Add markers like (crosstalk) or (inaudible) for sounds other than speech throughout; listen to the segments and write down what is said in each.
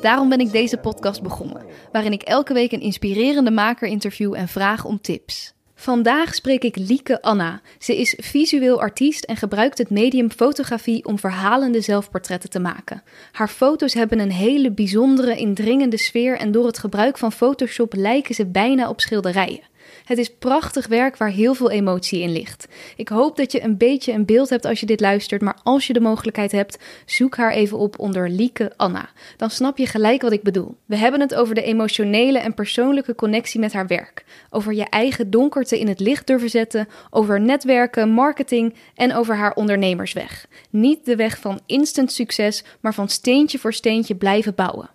Daarom ben ik deze podcast begonnen, waarin ik elke week een inspirerende maker interview en vraag om tips. Vandaag spreek ik Lieke Anna. Ze is visueel artiest en gebruikt het medium fotografie om verhalende zelfportretten te maken. Haar foto's hebben een hele bijzondere, indringende sfeer en door het gebruik van Photoshop lijken ze bijna op schilderijen. Het is prachtig werk waar heel veel emotie in ligt. Ik hoop dat je een beetje een beeld hebt als je dit luistert, maar als je de mogelijkheid hebt, zoek haar even op onder Lieke Anna. Dan snap je gelijk wat ik bedoel. We hebben het over de emotionele en persoonlijke connectie met haar werk. Over je eigen donkerte in het licht durven zetten, over netwerken, marketing en over haar ondernemersweg. Niet de weg van instant succes, maar van steentje voor steentje blijven bouwen.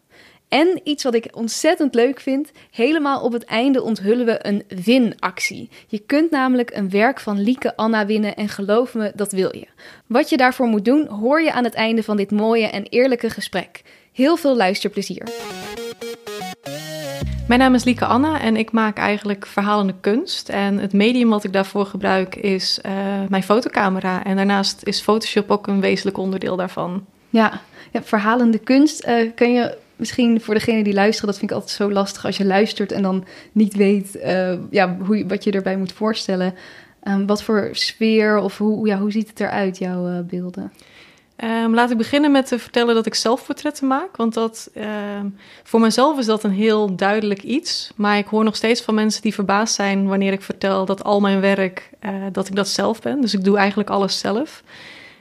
En iets wat ik ontzettend leuk vind, helemaal op het einde onthullen we een winactie. Je kunt namelijk een werk van Lieke Anna winnen en geloof me, dat wil je. Wat je daarvoor moet doen, hoor je aan het einde van dit mooie en eerlijke gesprek. Heel veel luisterplezier. Mijn naam is Lieke Anna en ik maak eigenlijk verhalende kunst. En het medium wat ik daarvoor gebruik is uh, mijn fotocamera. En daarnaast is Photoshop ook een wezenlijk onderdeel daarvan. Ja, ja verhalende kunst. Uh, kun je misschien voor degene die luisteren, dat vind ik altijd zo lastig als je luistert en dan niet weet uh, ja, hoe, wat je erbij moet voorstellen. Um, wat voor sfeer of hoe, ja, hoe ziet het eruit, jouw uh, beelden? Um, laat ik beginnen met te vertellen dat ik zelfportretten maak. Want dat, um, voor mezelf is dat een heel duidelijk iets. Maar ik hoor nog steeds van mensen die verbaasd zijn wanneer ik vertel dat al mijn werk, uh, dat ik dat zelf ben. Dus ik doe eigenlijk alles zelf.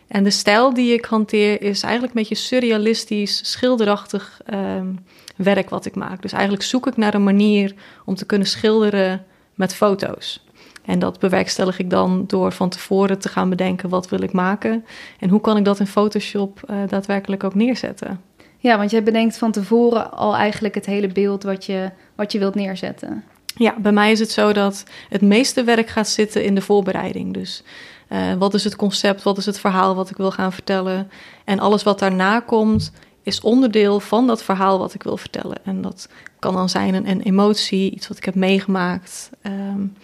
En de stijl die ik hanteer is eigenlijk een beetje surrealistisch, schilderachtig um, werk wat ik maak. Dus eigenlijk zoek ik naar een manier om te kunnen schilderen met foto's. En dat bewerkstellig ik dan door van tevoren te gaan bedenken wat wil ik maken en hoe kan ik dat in Photoshop uh, daadwerkelijk ook neerzetten. Ja, want jij bedenkt van tevoren al eigenlijk het hele beeld wat je, wat je wilt neerzetten. Ja, bij mij is het zo dat het meeste werk gaat zitten in de voorbereiding. Dus uh, wat is het concept, wat is het verhaal wat ik wil gaan vertellen. En alles wat daarna komt, is onderdeel van dat verhaal wat ik wil vertellen. En dat kan dan zijn een, een emotie, iets wat ik heb meegemaakt. Um,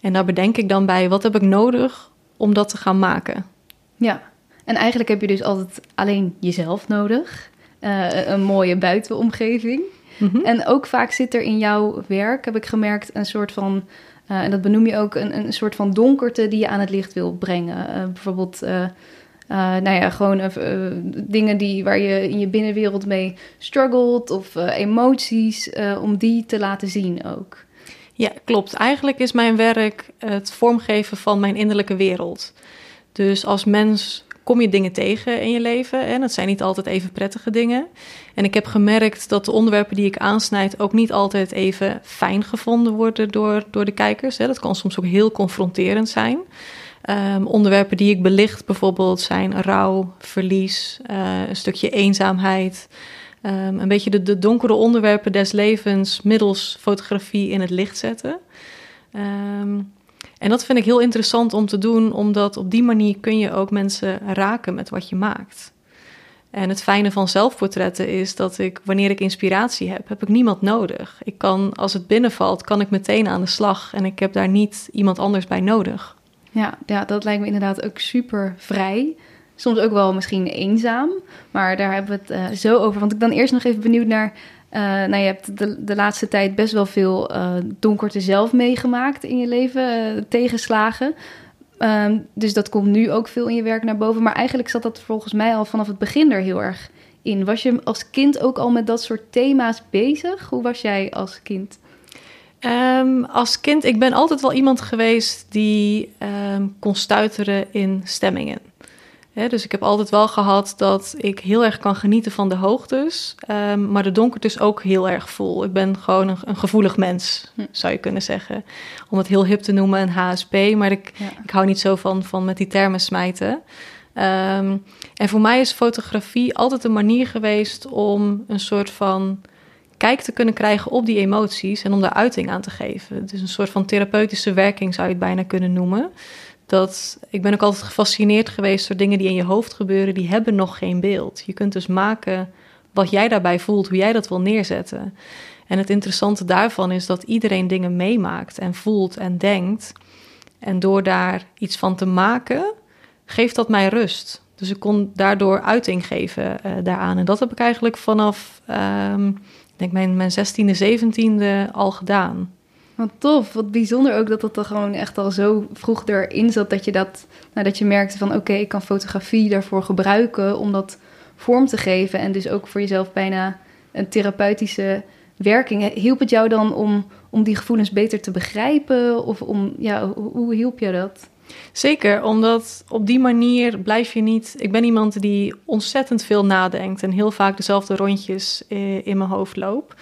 en daar bedenk ik dan bij, wat heb ik nodig om dat te gaan maken? Ja, en eigenlijk heb je dus altijd alleen jezelf nodig. Uh, een mooie buitenomgeving. Mm -hmm. En ook vaak zit er in jouw werk, heb ik gemerkt, een soort van uh, en dat benoem je ook een, een soort van donkerte die je aan het licht wil brengen. Uh, bijvoorbeeld, uh, nou ja, gewoon dingen die, waar je in je binnenwereld mee struggelt of emoties, om die te laten zien ook. Ja, klopt. Eigenlijk is mijn werk het vormgeven van mijn innerlijke wereld. Dus als mens kom je dingen tegen in je leven. En dat zijn niet altijd even prettige dingen. En ik heb gemerkt dat de onderwerpen die ik aansnijd ook niet altijd even fijn gevonden worden door, door de kijkers. Hè. Dat kan soms ook heel confronterend zijn. Um, onderwerpen die ik belicht bijvoorbeeld zijn rouw, verlies, uh, een stukje eenzaamheid. Um, een beetje de, de, donkere onderwerpen des levens middels fotografie in het licht zetten. Um, en dat vind ik heel interessant om te doen, omdat op die manier kun je ook mensen raken met wat je maakt. En het fijne van zelfportretten is dat ik, wanneer ik inspiratie heb, heb ik niemand nodig. Ik kan, als het binnenvalt, kan ik meteen aan de slag en ik heb daar niet iemand anders bij nodig. Ja, ja dat lijkt me inderdaad ook super vrij. Soms ook wel misschien eenzaam, maar daar hebben we het uh, zo over. Want ik ben eerst nog even benieuwd naar uh, nou, je hebt de, de laatste tijd best wel veel uh, donkerte zelf meegemaakt in je leven, uh, tegenslagen. Um, dus dat komt nu ook veel in je werk naar boven. Maar eigenlijk zat dat volgens mij al vanaf het begin er heel erg in. Was je als kind ook al met dat soort thema's bezig? Hoe was jij als kind? Um, als kind, ik ben altijd wel iemand geweest die um, kon stuiteren in stemmingen. He, dus ik heb altijd wel gehad dat ik heel erg kan genieten van de hoogtes, um, maar de donkerte ook heel erg voel. Ik ben gewoon een, een gevoelig mens, hm. zou je kunnen zeggen. Om het heel hip te noemen, een HSP, maar ik, ja. ik hou niet zo van, van met die termen smijten. Um, en voor mij is fotografie altijd een manier geweest om een soort van kijk te kunnen krijgen op die emoties en om daar uiting aan te geven. Het is een soort van therapeutische werking, zou je het bijna kunnen noemen. Dat, ik ben ook altijd gefascineerd geweest door dingen die in je hoofd gebeuren, die hebben nog geen beeld. Je kunt dus maken wat jij daarbij voelt, hoe jij dat wil neerzetten. En het interessante daarvan is dat iedereen dingen meemaakt en voelt en denkt. En door daar iets van te maken, geeft dat mij rust. Dus ik kon daardoor uiting geven uh, daaraan. En dat heb ik eigenlijk vanaf, ik denk mijn, mijn 16e, 17e al gedaan. Wat tof, wat bijzonder ook dat dat er gewoon echt al zo vroeg erin zat dat je dat, nou, dat je merkte van oké, ik kan fotografie daarvoor gebruiken om dat vorm te geven en dus ook voor jezelf bijna een therapeutische werking. Hielp het jou dan om, om die gevoelens beter te begrijpen of om, ja, hoe, hielp je dat? Zeker, omdat op die manier blijf je niet. Ik ben iemand die ontzettend veel nadenkt en heel vaak dezelfde rondjes eh, in mijn hoofd loop.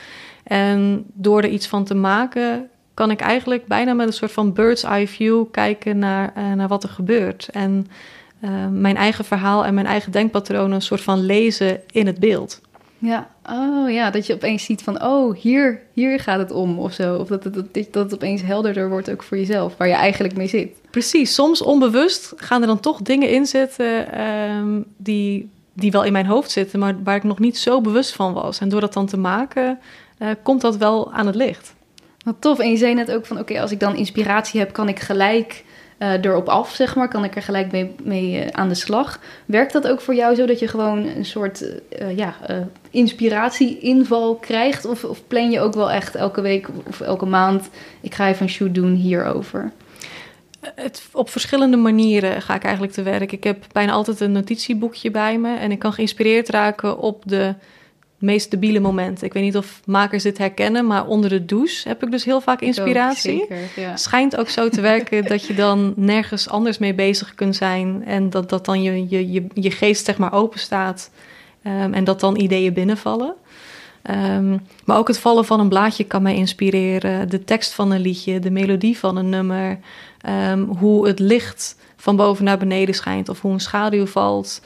En door er iets van te maken, kan ik eigenlijk bijna met een soort van bird's eye view kijken naar, uh, naar wat er gebeurt. En uh, mijn eigen verhaal en mijn eigen denkpatronen een soort van lezen in het beeld. Ja, oh ja, dat je opeens ziet van, oh, hier, hier gaat het om of zo. Of dat het, dat, dat het opeens helderder wordt ook voor jezelf, waar je eigenlijk mee zit. Precies, soms onbewust gaan er dan toch dingen in zitten um, die, die wel in mijn hoofd zitten, maar waar ik nog niet zo bewust van was. En door dat dan te maken, uh, komt dat wel aan het licht. Wat tof. En je zei net ook van, oké, als ik dan inspiratie heb, kan ik gelijk uh, erop af, zeg maar. Kan ik er gelijk mee, uh, aan de slag. Werkt dat ook voor jou zo dat je gewoon een soort uh, ja, inspiratie-inval krijgt? Of, of plan je ook wel echt elke week of elke maand... ik ga even een shoot doen hierover? Het, op verschillende manieren ga ik eigenlijk te werk. Ik heb bijna altijd een notitieboekje bij me... en ik kan geïnspireerd raken op de meest debiele momenten. Ik weet niet of makers dit herkennen, maar onder de douche heb ik dus heel vaak inspiratie. Ook, zeker, ja. Schijnt ook zo te werken (laughs) dat je dan nergens anders mee bezig kunt zijn en dat, dat dan je, je, je, je geest zeg maar open staat um, en dat dan ideeën binnenvallen. Um, maar ook het vallen van een blaadje kan mij inspireren. De tekst van een liedje, de melodie van een nummer, um, hoe het licht van boven naar beneden schijnt of hoe een schaduw valt.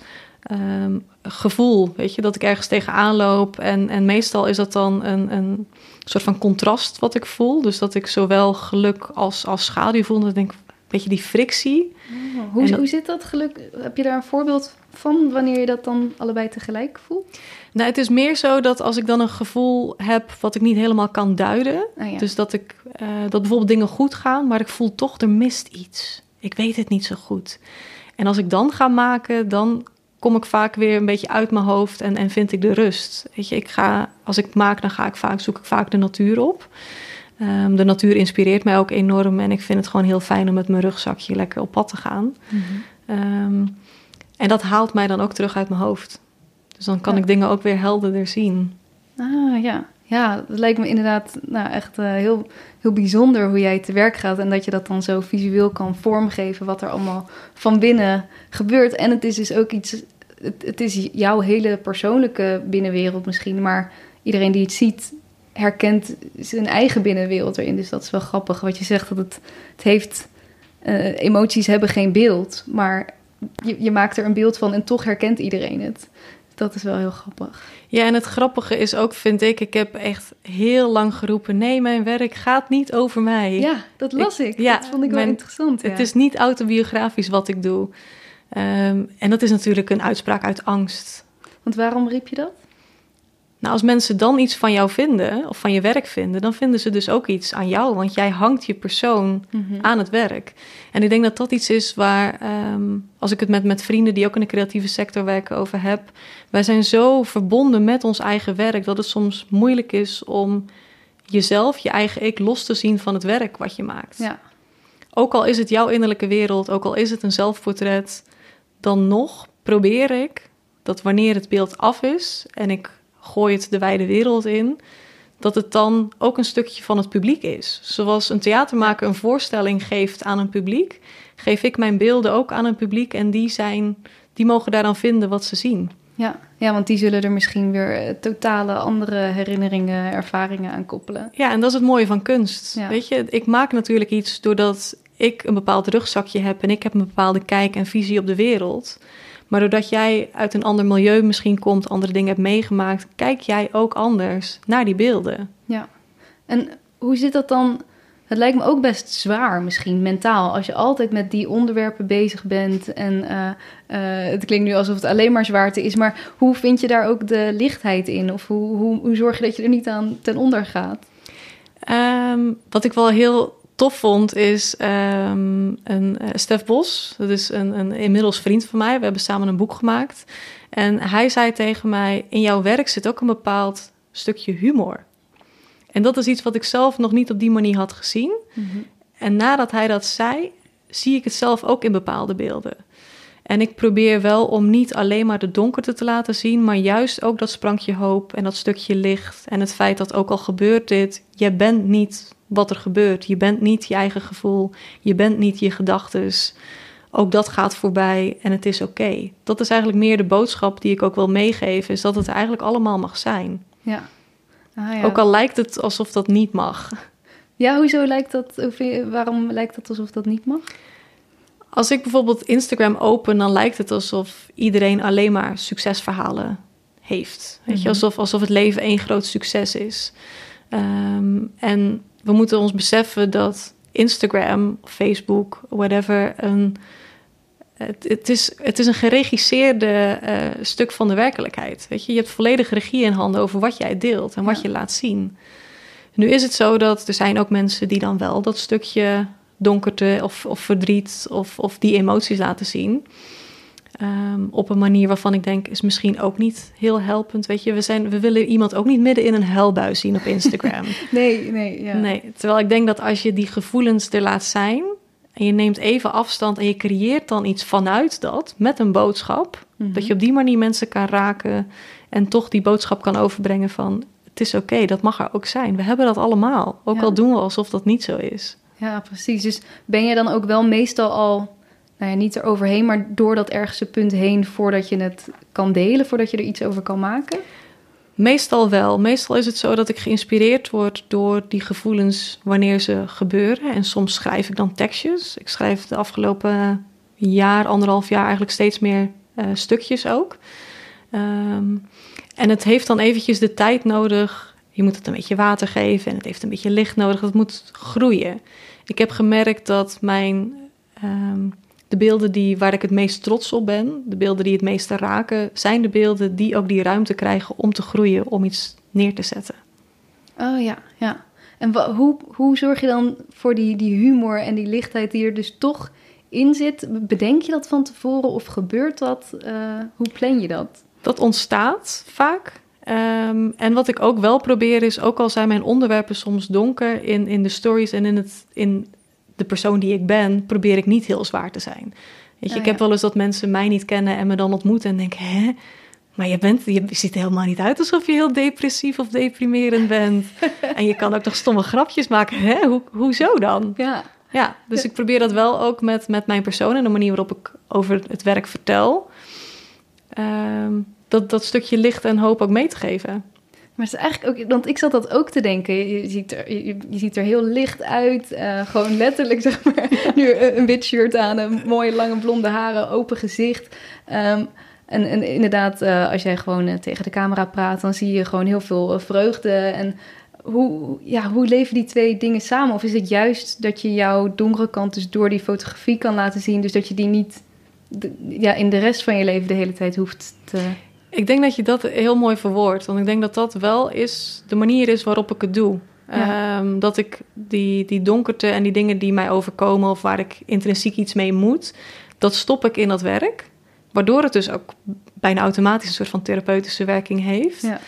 Um, gevoel, weet je, dat ik ergens tegenaan loop. En, en meestal is dat dan een, een soort van contrast wat ik voel. Dus dat ik zowel geluk als, als schaduw voel. Dat ik denk, weet je, die frictie. Oh, hoe, hoe zit dat geluk? Heb je daar een voorbeeld van wanneer je dat dan allebei tegelijk voelt? Nou, het is meer zo dat als ik dan een gevoel heb wat ik niet helemaal kan duiden. Oh ja. Dus dat ik uh, dat bijvoorbeeld dingen goed gaan, maar ik voel toch er mist iets. Ik weet het niet zo goed. En als ik dan ga maken, dan kom ik vaak weer een beetje uit mijn hoofd en, en vind ik de rust. Weet je, ik ga, als ik maak, dan ga ik vaak, zoek ik vaak de natuur op. Um, de natuur inspireert mij ook enorm en ik vind het gewoon heel fijn om met mijn rugzakje lekker op pad te gaan. Mm -hmm. um, en dat haalt mij dan ook terug uit mijn hoofd. Dus dan kan ja. ik dingen ook weer helderder zien. Ah ja, ja, het lijkt me inderdaad nou, echt uh, heel, heel bijzonder hoe jij te werk gaat. En dat je dat dan zo visueel kan vormgeven, wat er allemaal van binnen gebeurt. En het is dus ook iets, het, is jouw hele persoonlijke binnenwereld misschien. Maar iedereen die het ziet, herkent zijn eigen binnenwereld erin. Dus dat is wel grappig wat je zegt, dat het, het heeft, uh, emoties hebben geen beeld. Maar je, je maakt er een beeld van en toch herkent iedereen het dat is wel heel grappig. Ja, en het grappige is ook, vind ik, ik heb echt heel lang geroepen: nee, mijn werk gaat niet over mij. Ja, dat las ik. ik. Ja, dat vond ik mijn, wel interessant. Het is niet autobiografisch wat ik doe. Um, en dat is natuurlijk een uitspraak uit angst. Want waarom riep je dat? Nou, als mensen dan iets van jou vinden, of van je werk vinden, dan vinden ze dus ook iets aan jou, want jij hangt je persoon mm-hmm. aan het werk. En ik denk dat dat iets is waar, um, als ik het met, met vrienden die ook in de creatieve sector werken over heb, wij zijn zo verbonden met ons eigen werk dat het soms moeilijk is om jezelf, je eigen ik, los te zien van het werk wat je maakt. Ja. Ook al is het jouw innerlijke wereld, ook al is het een zelfportret, dan nog probeer ik dat wanneer het beeld af is en ik gooi het de wijde wereld in, dat het dan ook een stukje van het publiek is. Zoals een theatermaker een voorstelling geeft aan een publiek, geef ik mijn beelden ook aan een publiek en die, zijn, die mogen daar dan vinden wat ze zien. Ja, ja, want die zullen er misschien weer eh, totale andere herinneringen, ervaringen aan koppelen. Ja, en dat is het mooie van kunst. Ja. Weet je, ik maak natuurlijk iets doordat ik een bepaald rugzakje heb en ik heb een bepaalde kijk en visie op de wereld. Maar doordat jij uit een ander milieu misschien komt, andere dingen hebt meegemaakt, kijk jij ook anders naar die beelden. Ja. En hoe zit dat dan? Het lijkt me ook best zwaar, misschien mentaal, als je altijd met die onderwerpen bezig bent. En eh, eh, het klinkt nu alsof het alleen maar zwaarte is, maar hoe vind je daar ook de lichtheid in? Of hoe, hoe, hoe zorg je dat je er niet aan ten onder gaat? Ehm, wat ik wel heel tof vond, is um, een uh, Stef Bos. Dat is een, een inmiddels vriend van mij. We hebben samen een boek gemaakt. En hij zei tegen mij: In jouw werk zit ook een bepaald stukje humor. En dat is iets wat ik zelf nog niet op die manier had gezien. Mm -hmm. En nadat hij dat zei, zie ik het zelf ook in bepaalde beelden. En ik probeer wel om niet alleen maar de donkerte te laten zien, maar juist ook dat sprankje hoop en dat stukje licht. En het feit dat ook al gebeurt dit, je bent niet wat er gebeurt. Je bent niet je eigen gevoel, je bent niet je gedachtes. Ook dat gaat voorbij en het is oké. Okay. Dat is eigenlijk meer de boodschap die ik ook wil meegeven, is dat het eigenlijk allemaal mag zijn. Ja. Ah, ja. Ook al lijkt het alsof dat niet mag. Ja, hoezo lijkt dat? Waarom lijkt het alsof dat niet mag? Als ik bijvoorbeeld Instagram open, dan lijkt het alsof iedereen alleen maar succesverhalen heeft. Weet je, alsof, alsof het leven één groot succes is. Um, en we moeten ons beseffen dat Instagram, Facebook, whatever, een, het, het, is, het is een geregisseerde uh, stuk van de werkelijkheid. Weet je? je hebt volledige regie in handen over wat jij deelt en wat ja. je laat zien. Nu is het zo dat er zijn ook mensen die dan wel dat stukje donkerte of, of verdriet of, of die emoties laten zien. Um, op een manier waarvan ik denk is misschien ook niet heel helpend. Weet je, we, zijn, we willen iemand ook niet midden in een huilbuis zien op Instagram. (laughs) nee, nee, ja. nee. Terwijl ik denk dat als je die gevoelens er laat zijn en je neemt even afstand en je creëert dan iets vanuit dat met een boodschap, mm-hmm. dat je op die manier mensen kan raken en toch die boodschap kan overbrengen van het is oké, okay, dat mag er ook zijn. We hebben dat allemaal, ook ja. al doen we alsof dat niet zo is. Ja, precies. Dus ben je dan ook wel meestal al nou ja, niet eroverheen, maar door dat ergste punt heen voordat je het kan delen, voordat je er iets over kan maken? Meestal wel. Meestal is het zo dat ik geïnspireerd word door die gevoelens wanneer ze gebeuren. En soms schrijf ik dan tekstjes. Ik schrijf de afgelopen jaar, anderhalf jaar eigenlijk steeds meer uh, stukjes ook. Um, en het heeft dan eventjes de tijd nodig. Je moet het een beetje water geven en het heeft een beetje licht nodig. Het moet groeien. Ik heb gemerkt dat mijn um, de beelden die, waar ik het meest trots op ben, de beelden die het meeste raken, zijn de beelden die ook die ruimte krijgen om te groeien, om iets neer te zetten. Oh ja, ja. En hoe, hoe zorg je dan voor die, die humor en die lichtheid die er dus toch in zit? Bedenk je dat van tevoren of gebeurt dat? Uh, hoe plan je dat? Dat ontstaat vaak. Um, en wat ik ook wel probeer is, ook al zijn mijn onderwerpen soms donker in, in de stories en in, het, in de persoon die ik ben, probeer ik niet heel zwaar te zijn. Weet je, ik heb wel eens dat mensen mij niet kennen en me dan ontmoeten en denken, hè? Maar je, bent, je ziet er helemaal niet uit alsof je heel depressief of deprimerend bent. (laughs) en je kan ook nog stomme grapjes maken. Hè? Hoe, hoezo dan? Ja. Ja, dus ik probeer dat wel ook met, met mijn persoon en de manier waarop ik over het werk vertel. Um, dat, dat stukje licht en hoop ook mee te geven. Maar het is eigenlijk ook, want ik zat dat ook te denken. Je, ziet, er, je, ziet er heel licht uit. Uh, gewoon letterlijk, (laughs) zeg maar. nu een wit shirt aan, een mooie lange blonde haren, open gezicht. Um, en, en, inderdaad, uh, als jij gewoon uh, tegen de camera praat, dan zie je gewoon heel veel vreugde. En hoe, ja, hoe leven die twee dingen samen? Of is het juist dat je jouw donkere kant dus door die fotografie kan laten zien, dus dat je die niet ja, in de rest van je leven de hele tijd hoeft te ik denk dat je dat heel mooi verwoordt. Want ik denk dat dat wel is de manier is waarop ik het doe. Ja. Um, dat ik die, die donkerte en die dingen die mij overkomen of waar ik intrinsiek iets mee moet, dat stop ik in dat werk. Waardoor het dus ook bijna automatisch een soort van therapeutische werking heeft. Ja.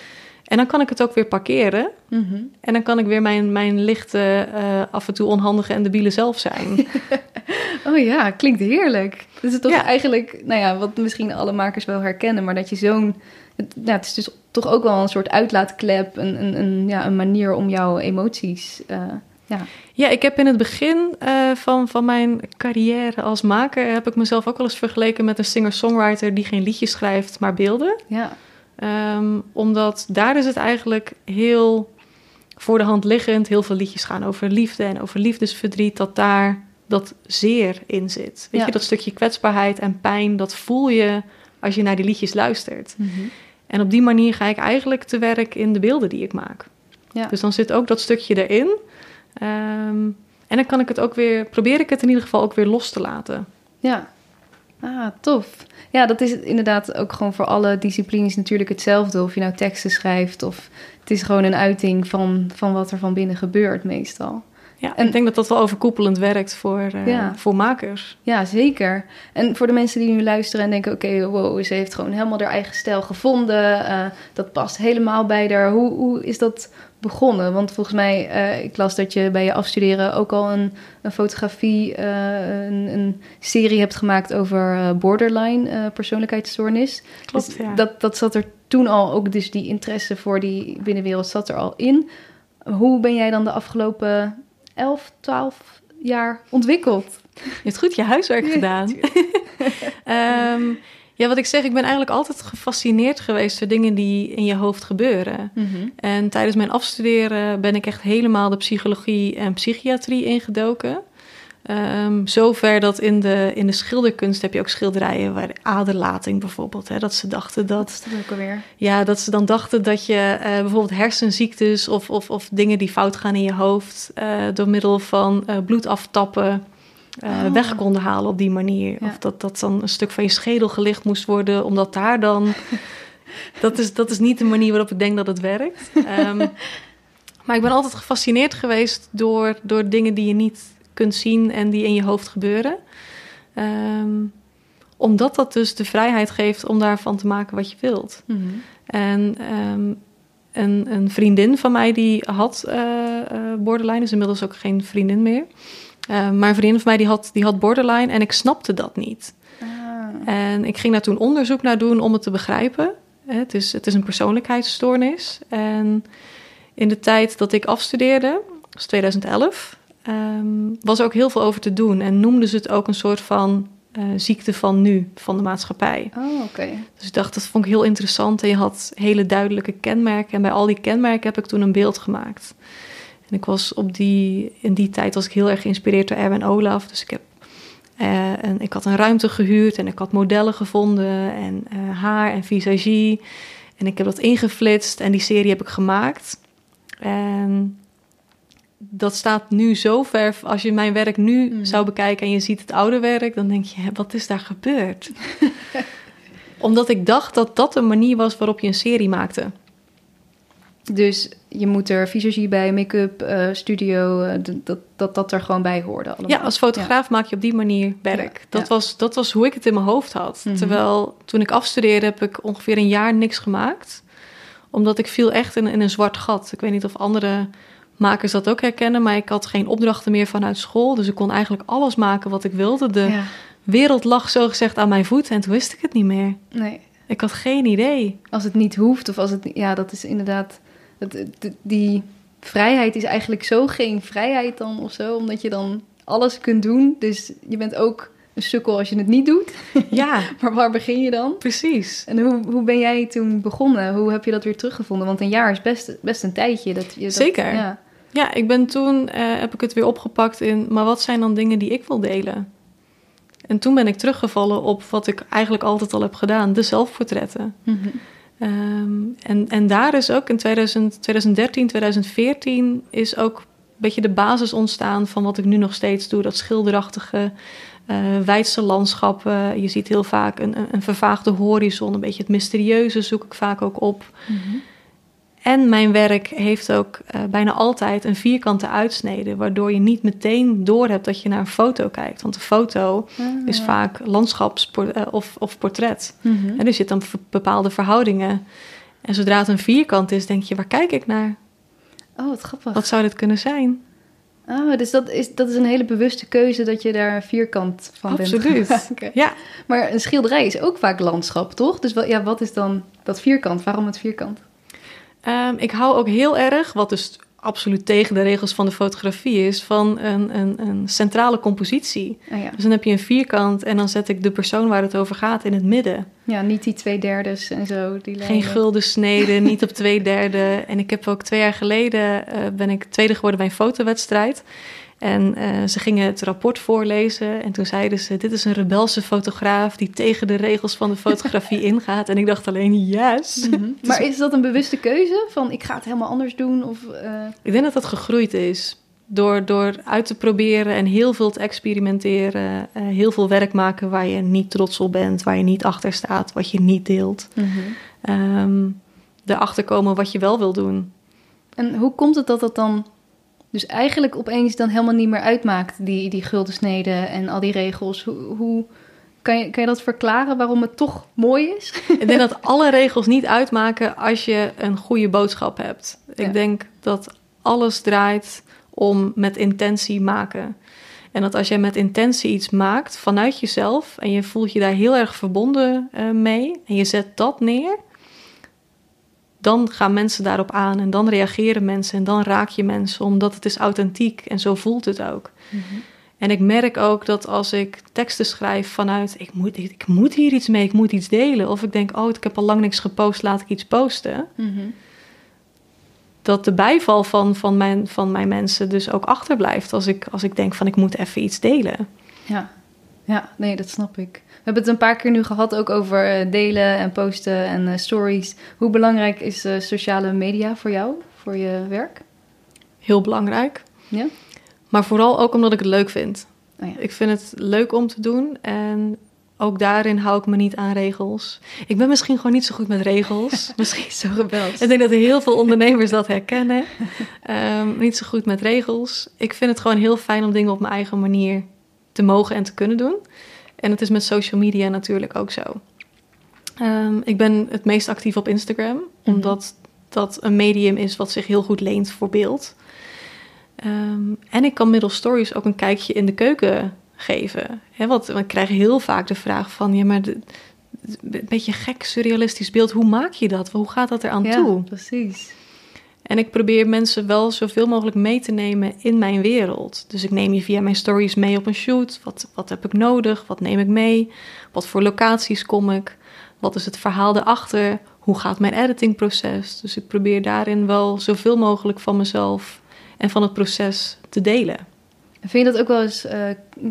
En dan kan ik het ook weer parkeren. Mm -hmm. En dan kan ik weer mijn, mijn lichte, uh, af en toe onhandige en debiele zelf zijn. (laughs) oh ja, klinkt heerlijk. Dus het toch ja. eigenlijk, nou ja, wat misschien alle makers wel herkennen, maar dat je zo'n. Het, nou, het is dus toch ook wel een soort uitlaatklep, een, een, een, ja, een manier om jouw emoties. Uh, ja. ja, ik heb in het begin uh, van, van mijn carrière als maker, heb ik mezelf ook wel eens vergeleken met een singer-songwriter die geen liedjes schrijft, maar beelden. Ja. Um, omdat daar is het eigenlijk heel voor de hand liggend. Heel veel liedjes gaan over liefde en over liefdesverdriet. Dat daar dat zeer in zit. Weet Ja. je, dat stukje kwetsbaarheid en pijn, dat voel je als je naar die liedjes luistert. En op die manier ga ik eigenlijk te werk in de beelden die ik maak. Ja. Dus dan zit ook dat stukje erin. Ehm, en dan kan ik het ook weer, probeer ik het in ieder geval ook weer los te laten. Ja. Ah, tof. Ja, dat is inderdaad ook gewoon voor alle disciplines natuurlijk hetzelfde. Of je nou teksten schrijft of het is gewoon een uiting van, van wat er van binnen gebeurt meestal. Ja, En- ik denk dat dat wel overkoepelend werkt voor, eh, Ja. voor makers. Ja, zeker. En voor de mensen die nu luisteren en denken... oké, wow, ze heeft gewoon helemaal haar eigen stijl gevonden. eh, dat past helemaal bij haar. Hoe, hoe is dat begonnen? Want volgens mij, eh, ik las dat je bij je afstuderen... ook al een, een fotografie, een, een serie hebt gemaakt... over borderline persoonlijkheidsstoornis. Klopt, Dus ja. dat, dat zat er toen al, ook dus die interesse voor die binnenwereld zat er al in. Hoe ben jij dan de afgelopen 11, 12 jaar ontwikkeld? Je hebt goed je huiswerk Ja, gedaan. (laughs) Ehm, ja, wat ik zeg, ik ben eigenlijk altijd gefascineerd geweest door dingen die in je hoofd gebeuren. En tijdens mijn afstuderen ben ik echt helemaal de psychologie en psychiatrie ingedoken. Ehm zover dat in de, in de schilderkunst heb je ook schilderijen waar aderlating bijvoorbeeld. Hè, dat ze dachten Dat dat, ook alweer? ja, dat ze dan dachten dat je eh, bijvoorbeeld hersenziektes of, of, of dingen die fout gaan in je hoofd eh, door middel van eh, bloed aftappen Oh. weg konden halen op die manier. Ja. Of dat dat dan een stuk van je schedel gelicht moest worden, omdat daar dan. (laughs) dat, is, dat is niet de manier waarop ik denk dat het werkt. (laughs) Ehm, maar ik ben altijd gefascineerd geweest door, door dingen die je niet kunt zien en die in je hoofd gebeuren. Ehm, omdat dat dus de vrijheid geeft om daarvan te maken wat je wilt. En ehm, een, een vriendin van mij die had eh, eh, borderline, is inmiddels ook geen vriendin meer. Eh, maar een vriendin van mij die had, die had borderline en ik snapte dat niet. Ah. En ik ging daar toen onderzoek naar doen om het te begrijpen. Het is, het is een persoonlijkheidsstoornis. En in de tijd dat ik afstudeerde, dat was 2011, ehm, was er ook heel veel over te doen. En noemden ze het ook een soort van eh, ziekte van nu, van de maatschappij. Oh, oké. Dus ik dacht, dat vond ik heel interessant. En je had hele duidelijke kenmerken. En bij al die kenmerken heb ik toen een beeld gemaakt. En ik was op die, in die tijd was ik heel erg geïnspireerd door Erwin Olaf. Dus ik, heb, eh, en ik had een ruimte gehuurd en ik had modellen gevonden. En eh, haar en visagie. En ik heb dat ingeflitst en die serie heb ik gemaakt. En dat staat nu zo ver. Als je mijn werk nu Mhm. zou bekijken en je ziet het oude werk, dan denk je, wat is daar gebeurd? (laughs) Omdat ik dacht dat dat een manier was waarop je een serie maakte. Dus je moet er visagie bij, make-up, eh, studio, eh, dat, dat dat er gewoon bij hoorde allemaal. Ja, als fotograaf maak je op die manier werk. Ja, Dat, ja. Was, dat was hoe ik het in mijn hoofd had. Mhm. Terwijl toen ik afstudeerde heb ik ongeveer een jaar niks gemaakt. Omdat ik viel echt in, in een zwart gat. Ik weet niet of andere makers dat ook herkennen. Maar ik had geen opdrachten meer vanuit school. Dus ik kon eigenlijk alles maken wat ik wilde. De Ja, wereld lag zogezegd aan mijn voeten. En toen wist ik het niet meer. nee. Ik had geen idee. Als het niet hoeft of als het... Ja, dat is inderdaad... Die vrijheid is eigenlijk zo geen vrijheid dan of zo. Omdat je dan alles kunt doen. Dus je bent ook een sukkel als je het niet doet. (laughs) Ja, Maar waar begin je dan? precies. En hoe, hoe ben jij toen begonnen? Hoe heb je dat weer teruggevonden? Want een jaar is best, best een tijdje. Dat je dat, Zeker. Ja. Ja, ik ben toen, eh, heb ik het weer opgepakt in, maar wat zijn dan dingen die ik wil delen? En toen ben ik teruggevallen op wat ik eigenlijk altijd al heb gedaan, de zelfportretten. Mhm. Ehm, en, en daar is ook in 2000, 2013, 2014 is ook een beetje de basis ontstaan van wat ik nu nog steeds doe. Dat schilderachtige, wijdse landschappen. Je ziet heel vaak een, een, vervaagde horizon, een beetje het mysterieuze zoek ik vaak ook op. Mhm. En mijn werk heeft ook eh, bijna altijd een vierkante uitsnede, waardoor je niet meteen doorhebt dat je naar een foto kijkt. Want een foto is Ah. vaak landschaps- eh, of, of portret. Mhm. En er zitten dan bepaalde verhoudingen. En zodra het een vierkant is, denk je, waar kijk ik naar? Oh, wat grappig. Wat zou dit kunnen zijn? Oh, dus dat is, dat is een hele bewuste keuze dat je daar een vierkant van bent. Absoluut. gaan maken. (laughs) Ja, Maar een schilderij is ook vaak landschap, toch? Dus wel, ja, wat is dan dat vierkant? Waarom het vierkant? Ehm, ik hou ook heel erg, wat dus absoluut tegen de regels van de fotografie is, van een, een, een centrale compositie. Ja. Dus dan heb je een vierkant en dan zet ik de persoon waar het over gaat in het midden. ja, niet die twee derdes en zo. Die Geen lijnen. gulden snede, niet op (laughs) twee derde. En ik heb ook twee jaar geleden, eh, ben ik tweede geworden bij een fotowedstrijd. En uh, ze gingen het rapport voorlezen en toen zeiden ze: Dit is een rebelse fotograaf die tegen de regels van de fotografie (laughs) ingaat. En ik dacht alleen: Yes. Mm -hmm. Maar is dat een bewuste keuze? Van ik ga het helemaal anders doen? Of, uh... Ik denk dat dat gegroeid is. Door, door uit te proberen en heel veel te experimenteren. Uh, heel veel werk maken waar je niet trots op bent, waar je niet achter staat, wat je niet deelt. Mm -hmm. um, erachter komen wat je wel wil doen. En hoe komt het dat dat dan dus eigenlijk opeens dan helemaal niet meer uitmaakt, die, die guldensneden en al die regels? Hoe, hoe kan, je, kan je dat verklaren waarom het toch mooi is? Ik denk dat alle regels niet uitmaken als je een goede boodschap hebt. Ik ja. denk dat alles draait om met intentie maken. En dat als jij met intentie iets maakt vanuit jezelf en je voelt je daar heel erg verbonden uh, mee en je zet dat neer, dan gaan mensen daarop aan en dan reageren mensen en dan raak je mensen, omdat het is authentiek en zo voelt het ook. Mm -hmm. En ik merk ook dat als ik teksten schrijf vanuit ik moet, ik moet hier iets mee, ik moet iets delen, of ik denk, oh, ik heb al lang niks gepost, laat ik iets posten. Mm -hmm. Dat de bijval van, van, mijn, van mijn mensen dus ook achterblijft als ik, als ik denk van ik moet even iets delen. Ja, ja, nee, dat snap ik. We hebben het een paar keer nu gehad ook over eh, delen en posten en uh, stories. Hoe belangrijk is uh, sociale media voor jou, voor je werk? Heel belangrijk. Ja? Maar vooral ook omdat ik het leuk vind. Oh ja. Ik vind het leuk om te doen en ook daarin hou ik me niet aan regels. Ik ben misschien gewoon niet zo goed met regels. (laughs) misschien zo rebels. Ik denk dat heel veel ondernemers dat herkennen. Um, niet zo goed met regels. Ik vind het gewoon heel fijn om dingen op mijn eigen manier te mogen en te kunnen doen. En het is met social media natuurlijk ook zo. Um, ik ben het meest actief op Instagram, mm -hmm. omdat dat een medium is wat zich heel goed leent voor beeld. Um, en ik kan middels stories ook een kijkje in de keuken geven. He, want we krijgen heel vaak de vraag van... ja, maar de, een beetje gek, surrealistisch beeld. Hoe maak je dat? Hoe gaat dat eraan ja, toe? precies. En ik probeer mensen wel zoveel mogelijk mee te nemen in mijn wereld. Dus ik neem je via mijn stories mee op een shoot. Wat, wat heb ik nodig? Wat neem ik mee? Wat voor locaties kom ik? Wat is het verhaal erachter? Hoe gaat mijn editingproces? Dus ik probeer daarin wel zoveel mogelijk van mezelf en van het proces te delen. Vind je dat ook wel eens uh,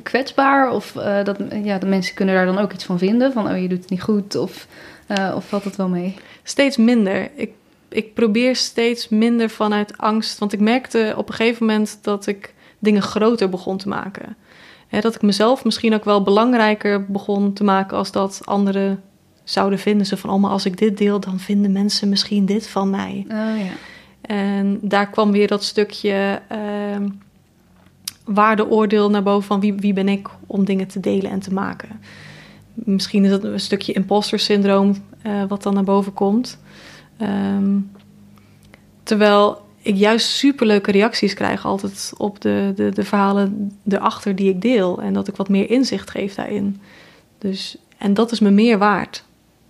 kwetsbaar? Of uh, dat ja, de mensen kunnen daar dan ook iets van vinden? Van, oh, je doet het niet goed? Of, uh, of valt het wel mee? Steeds minder. Ik ik probeer steeds minder vanuit angst. Want ik merkte op een gegeven moment dat ik dingen groter begon te maken. dat ik mezelf misschien ook wel belangrijker begon te maken als dat anderen zouden vinden. Ze van, oh, maar als ik dit deel, dan vinden mensen misschien dit van mij. Oh, ja. En daar kwam weer dat stukje uh, waardeoordeel naar boven van wie, wie ben ik om dingen te delen en te maken. Misschien is dat een stukje imposter syndroom uh, wat dan naar boven komt. Um, terwijl ik juist superleuke reacties krijg altijd op de, de, de verhalen erachter die ik deel. En dat ik wat meer inzicht geef daarin. Dus, en dat is me meer waard.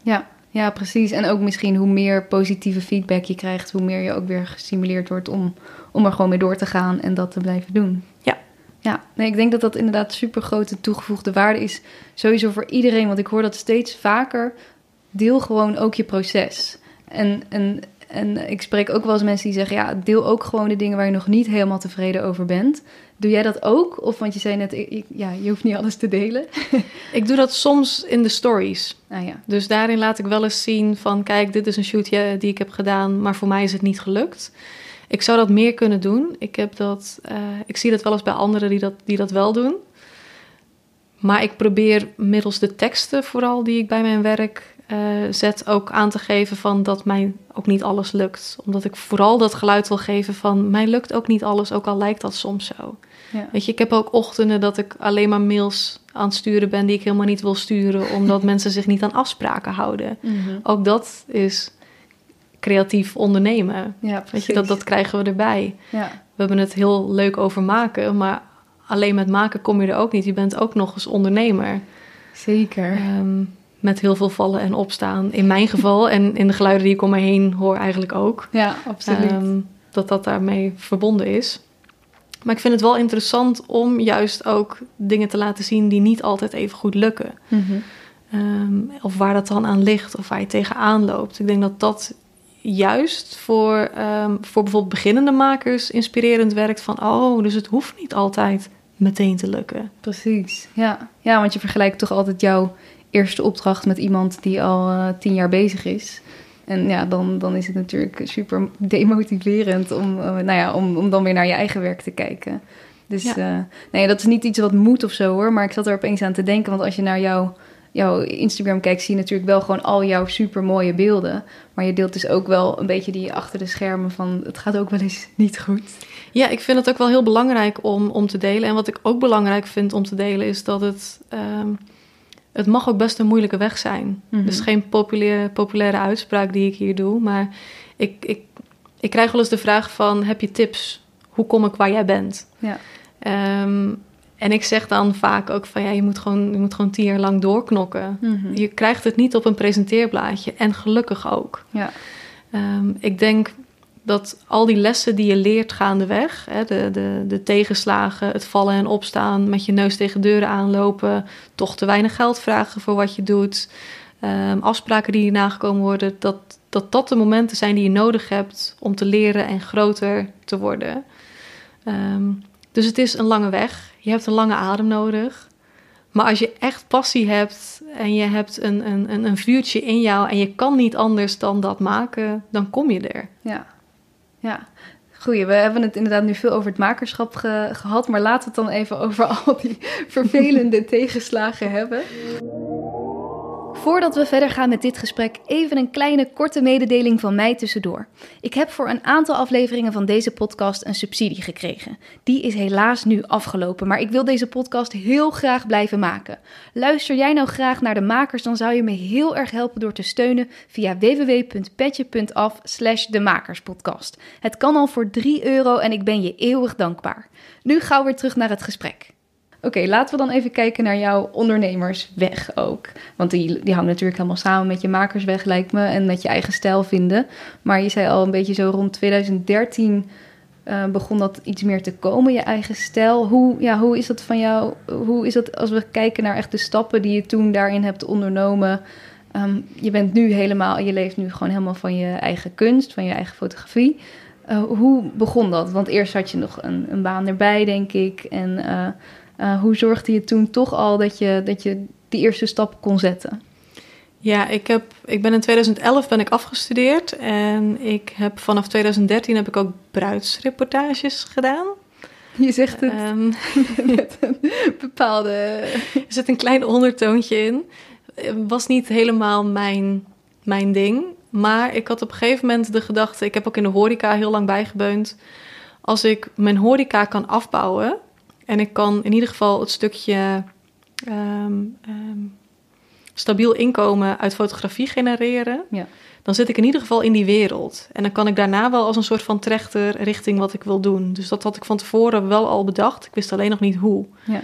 Ja, ja, precies. En ook misschien hoe meer positieve feedback je krijgt, hoe meer je ook weer gestimuleerd wordt om, om er gewoon mee door te gaan en dat te blijven doen. Ja. Ja, nee, ik denk dat dat inderdaad super grote toegevoegde waarde is. Sowieso voor iedereen, want ik hoor dat steeds vaker. Deel gewoon ook je proces. En, en, en ik spreek ook wel eens mensen die zeggen: ja, deel ook gewoon de dingen waar je nog niet helemaal tevreden over bent. Doe jij dat ook? Of want je zei net, ik, ja, je hoeft niet alles te delen. (laughs) ik doe dat soms in de stories. Ah, ja. Dus daarin laat ik wel eens zien van, kijk, dit is een shoot die ik heb gedaan, maar voor mij is het niet gelukt. Ik zou dat meer kunnen doen. Ik, heb dat, uh, ik zie dat wel eens bij anderen die dat, die dat wel doen. Maar ik probeer middels de teksten, vooral die ik bij mijn werk uh, zet ook aan te geven van dat mij ook niet alles lukt. Omdat ik vooral dat geluid wil geven van mij lukt ook niet alles, ook al lijkt dat soms zo. Ja. Weet je, ik heb ook ochtenden dat ik alleen maar mails aan het sturen ben die ik helemaal niet wil sturen, (laughs) omdat mensen zich niet aan afspraken houden. Mm -hmm. Ook dat is creatief ondernemen. Ja, Weet je, dat, dat krijgen we erbij. Ja. We hebben het heel leuk over maken, maar alleen met maken kom je er ook niet. Je bent ook nog eens ondernemer. Zeker. Um, met heel veel vallen en opstaan. In mijn geval en in de geluiden die ik om me heen hoor eigenlijk ook. Ja, absoluut. Um, dat dat daarmee verbonden is. Maar ik vind het wel interessant om juist ook dingen te laten zien die niet altijd even goed lukken. Mm -hmm. um, of waar dat dan aan ligt of waar je tegenaan loopt. Ik denk dat dat juist voor, ehm, voor bijvoorbeeld beginnende makers inspirerend werkt van oh, dus het hoeft niet altijd meteen te lukken. Precies, ja. Ja, want je vergelijkt toch altijd jouw eerste opdracht met iemand die al uh, tien jaar bezig is. En ja, dan, dan is het natuurlijk super demotiverend om, uh, nou ja, om, om dan weer naar je eigen werk te kijken. Dus ja. uh, nee, dat is niet iets wat moet of zo hoor. Maar ik zat er opeens aan te denken. Want als je naar jouw, jouw Instagram kijkt, zie je natuurlijk wel gewoon al jouw super mooie beelden. Maar je deelt dus ook wel een beetje die achter de schermen van het gaat ook wel eens niet goed. Ja, ik vind het ook wel heel belangrijk om, om te delen. En wat ik ook belangrijk vind om te delen is dat het. Um, het mag ook best een moeilijke weg zijn. Mm -hmm. Dus geen populaire, populaire uitspraak die ik hier doe. Maar ik, ik, ik krijg wel eens de vraag van... heb je tips? Hoe kom ik waar jij bent? Ja. Um, en ik zeg dan vaak ook van... ja, je moet gewoon, je moet gewoon tien jaar lang doorknokken. Mm -hmm. Je krijgt het niet op een presenteerblaadje. En gelukkig ook. Ja. Um, ik denk dat al die lessen die je leert gaandeweg, hè, de, de, de tegenslagen, het vallen en opstaan, met je neus tegen deuren aanlopen, toch te weinig geld vragen voor wat je doet, um, afspraken die nagekomen worden, dat, dat dat de momenten zijn die je nodig hebt om te leren en groter te worden. Um, dus het is een lange weg. Je hebt een lange adem nodig. Maar als je echt passie hebt en je hebt een, een, een vuurtje in jou en je kan niet anders dan dat maken, dan kom je er. Ja, ja. Goeie, we hebben het inderdaad nu veel over het makerschap ge gehad, maar laten we het dan even over al die (laughs) vervelende tegenslagen hebben. Voordat we verder gaan met dit gesprek, even een kleine korte mededeling van mij tussendoor. Ik heb voor een aantal afleveringen van deze podcast een subsidie gekregen. Die is helaas nu afgelopen, maar ik wil deze podcast heel graag blijven maken. Luister jij nou graag naar de makers, dan zou je me heel erg helpen door te steunen via www.petje.af slash de makerspodcast. Het kan al voor 3 euro en ik ben je eeuwig dankbaar. Nu gauw weer terug naar het gesprek. Oké, laten we dan even kijken naar jouw ondernemersweg ook. Want die, die hangt natuurlijk helemaal samen met je makersweg, lijkt me, en met je eigen stijl vinden. Maar je zei al een beetje zo rond 2013 uh, begon dat iets meer te komen, je eigen stijl. Hoe, ja, hoe is dat van jou? Hoe is dat als we kijken naar echt de stappen die je toen daarin hebt ondernomen? Um, je bent nu helemaal, je leeft nu gewoon helemaal van je eigen kunst, van je eigen fotografie. Uh, hoe begon dat? Want eerst had je nog een, een baan erbij, denk ik. En uh, uh, hoe zorgde je toen toch al dat je, dat je die eerste stap kon zetten? Ja, ik, heb, ik ben in 2011 ben ik afgestudeerd en ik heb vanaf 2013 heb ik ook bruidsreportages gedaan. Je zegt het (laughs) um, met een bepaalde... Er zit een klein ondertoontje in. Was niet helemaal mijn, mijn ding. Maar ik had op een gegeven moment de gedachte... Ik heb ook in de horeca heel lang bijgebeund. Als ik mijn horeca kan afbouwen... En ik kan in ieder geval het stukje um, um, stabiel inkomen uit fotografie genereren. Ja. Dan zit ik in ieder geval in die wereld. En dan kan ik daarna wel als een soort van trechter richting wat ik wil doen. Dus dat had ik van tevoren wel al bedacht. Ik wist alleen nog niet hoe. Ja.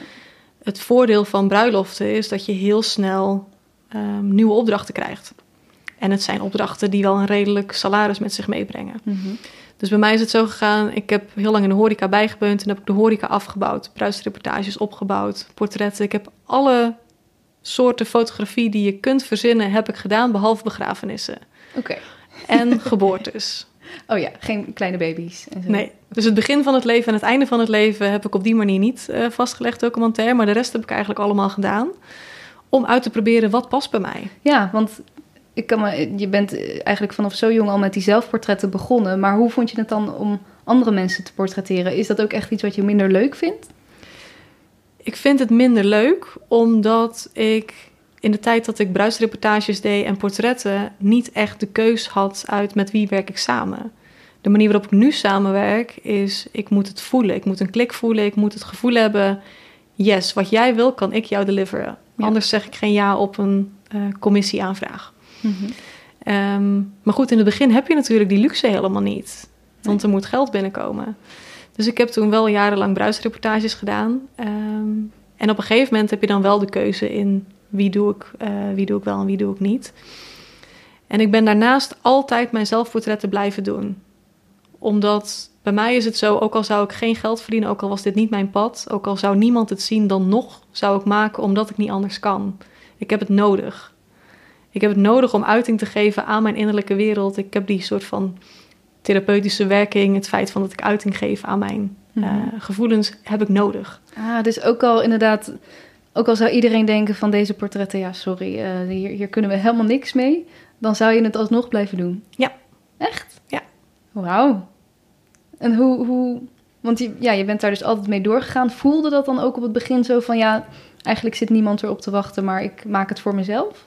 Het voordeel van bruiloften is dat je heel snel um, nieuwe opdrachten krijgt. En het zijn opdrachten die wel een redelijk salaris met zich meebrengen. Mm -hmm. Dus bij mij is het zo gegaan, ik heb heel lang in de horeca bijgebeund en heb ik de horeca afgebouwd, bruidsreportages opgebouwd, portretten. Ik heb alle soorten fotografie die je kunt verzinnen, heb ik gedaan, behalve begrafenissen. Oké. Okay. En (laughs) geboortes. Oh ja, geen kleine baby's. En zo. Nee, dus het begin van het leven en het einde van het leven heb ik op die manier niet uh, vastgelegd documentair, maar de rest heb ik eigenlijk allemaal gedaan om uit te proberen wat past bij mij. Ja, want ik kan me, je bent eigenlijk vanaf zo jong al met die zelfportretten begonnen. Maar hoe vond je het dan om andere mensen te portretteren? Is dat ook echt iets wat je minder leuk vindt? Ik vind het minder leuk omdat ik in de tijd dat ik bruisreportages deed en portretten niet echt de keus had uit met wie werk ik samen. De manier waarop ik nu samenwerk is, ik moet het voelen. Ik moet een klik voelen, ik moet het gevoel hebben, yes, wat jij wil kan ik jou deliveren. Ja. Anders zeg ik geen ja op een uh, commissieaanvraag. -hmm. um, maar goed, in het begin heb je natuurlijk die luxe helemaal niet. Want er moet geld binnenkomen. Dus ik heb toen wel jarenlang bruisreportages gedaan. Um, en op een gegeven moment heb je dan wel de keuze in wie doe ik, uh, wie doe ik wel en wie doe ik niet. En ik ben daarnaast altijd mijn zelfportretten blijven doen. Omdat bij mij is het zo, ook al zou ik geen geld verdienen, ook al was dit niet mijn pad, ook al zou niemand het zien, dan nog zou ik maken omdat ik niet anders kan. Ik heb het nodig. Ik heb het nodig om uiting te geven aan mijn innerlijke wereld. Ik heb die soort van therapeutische werking, het feit van dat ik uiting geef aan mijn uh, gevoelens, heb ik nodig. Ah, dus ook al inderdaad, ook al zou iedereen denken van deze portretten, ja, sorry, uh, hier, hier kunnen we helemaal niks mee, dan zou je het alsnog blijven doen. Ja. Echt? Ja. Wauw. En hoe, hoe want je, ja, je bent daar dus altijd mee doorgegaan. Voelde dat dan ook op het begin zo van ja, eigenlijk zit niemand erop te wachten, maar ik maak het voor mezelf?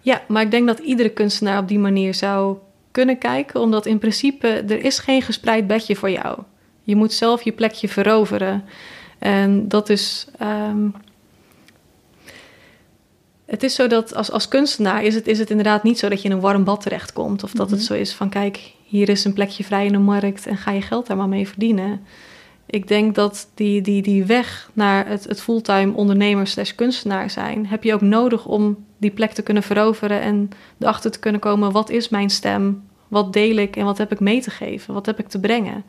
Ja, maar ik denk dat iedere kunstenaar op die manier zou kunnen kijken, omdat in principe er is geen gespreid bedje voor jou. Je moet zelf je plekje veroveren. En dat is. Ehm, het is zo dat als, als kunstenaar is het, is het inderdaad niet zo dat je in een warm bad terechtkomt. Of dat het mhm. zo is van kijk, hier is een plekje vrij in de markt en ga je geld daar maar mee verdienen. Ik denk dat die, die, die weg naar het, het fulltime ondernemer slash kunstenaar zijn, heb je ook nodig om die plek te kunnen veroveren en erachter te kunnen komen, wat is mijn stem? Wat deel ik en wat heb ik mee te geven? Wat heb ik te brengen?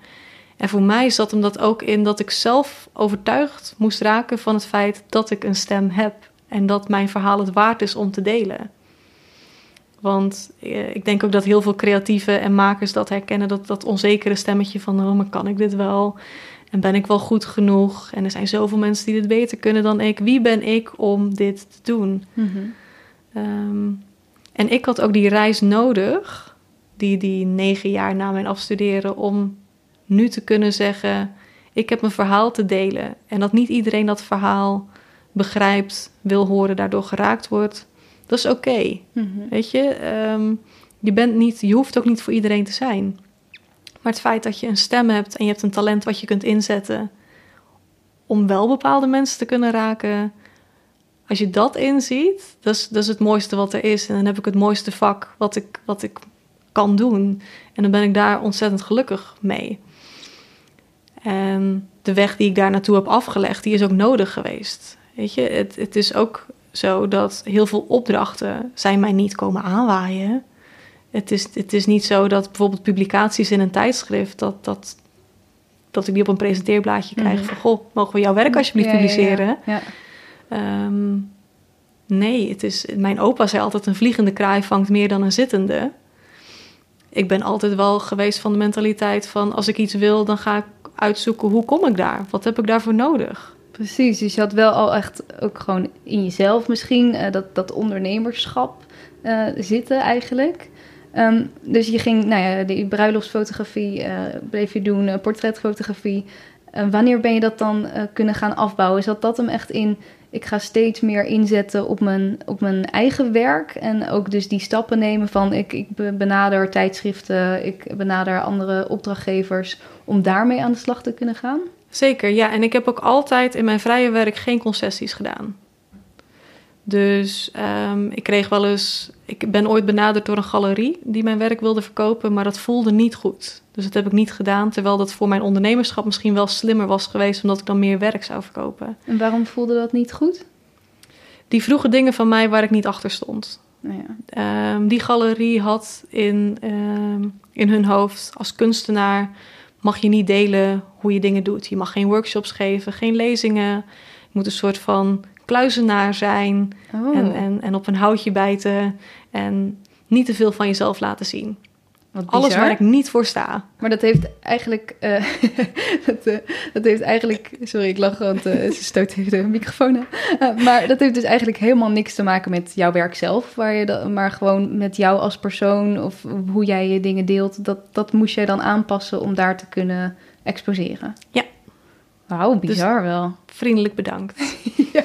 En voor mij zat hem dat ook in dat ik zelf overtuigd moest raken van het feit dat ik een stem heb en dat mijn verhaal het waard is om te delen. Want eh, ik denk ook dat heel veel creatieven en makers dat herkennen, dat, dat onzekere stemmetje van, oh, maar kan ik dit wel? En ben ik wel goed genoeg? En er zijn zoveel mensen die dit beter kunnen dan ik. Wie ben ik om dit te doen? Mhm. Ehm, en ik had ook die reis nodig, die, die negen jaar na mijn afstuderen, om nu te kunnen zeggen: ik heb mijn verhaal te delen. En dat niet iedereen dat verhaal begrijpt, wil horen, daardoor geraakt wordt. Dat is oké. Mhm. Weet je, ehm, je, bent niet, je hoeft ook niet voor iedereen te zijn. Maar het feit dat je een stem hebt en je hebt een talent wat je kunt inzetten om wel bepaalde mensen te kunnen raken. Als je dat inziet, dat is, dat is het mooiste wat er is. En dan heb ik het mooiste vak wat ik, wat ik kan doen. En dan ben ik daar ontzettend gelukkig mee. En de weg die ik daar naartoe heb afgelegd, die is ook nodig geweest. Weet je, het, het is ook zo dat heel veel opdrachten zijn mij niet komen aanwaaien. Het is, het is niet zo dat bijvoorbeeld publicaties in een tijdschrift, dat, dat, dat ik die op een presenteerblaadje krijg mhm. van, goh, mogen we jouw werk alsjeblieft publiceren? Ja, ehm, nee, het is, mijn opa zei altijd, een vliegende kraai vangt meer dan een zittende. Ik ben altijd wel geweest van de mentaliteit van, als ik iets wil, dan ga ik uitzoeken, hoe kom ik daar? Wat heb ik daarvoor nodig? Precies, dus je had wel al echt ook gewoon in jezelf misschien uh, dat, dat ondernemerschap uh, zitten eigenlijk. Um, dus je ging, nou ja, die bruiloftsfotografie uh, bleef je doen, portretfotografie. wanneer ben je dat dan kunnen gaan afbouwen? Zat dat hem echt in, ik ga steeds meer inzetten op mijn, op mijn eigen werk en ook dus die stappen nemen van ik, ik benader tijdschriften, ik benader andere opdrachtgevers om daarmee aan de slag te kunnen gaan? Zeker, ja. En ik heb ook altijd in mijn vrije werk geen concessies gedaan. Dus um, ik kreeg wel eens. Ik ben ooit benaderd door een galerie die mijn werk wilde verkopen, maar dat voelde niet goed. Dus dat heb ik niet gedaan. Terwijl dat voor mijn ondernemerschap misschien wel slimmer was geweest, omdat ik dan meer werk zou verkopen. En waarom voelde dat niet goed? Die vroegen dingen van mij waar ik niet achter stond. Nou ja. um, die galerie had in, um, in hun hoofd als kunstenaar mag je niet delen hoe je dingen doet. Je mag geen workshops geven, geen lezingen. Je moet een soort van kluizenaar zijn oh. en, en, en op een houtje bijten en niet te veel van jezelf laten zien. Alles waar ik niet voor sta. Maar dat heeft eigenlijk. Uh, (laughs) dat, uh, dat, heeft eigenlijk. Sorry, ik lach, want uh, ze stoot tegen de microfoon maar dat heeft dus eigenlijk helemaal niks te maken met jouw werk zelf. Waar je dat, maar gewoon met jou als persoon of hoe jij je dingen deelt. Dat, dat moest jij dan aanpassen om daar te kunnen exposeren. Ja. Wauw, bizar dus wel. Vriendelijk bedankt. (laughs) ja.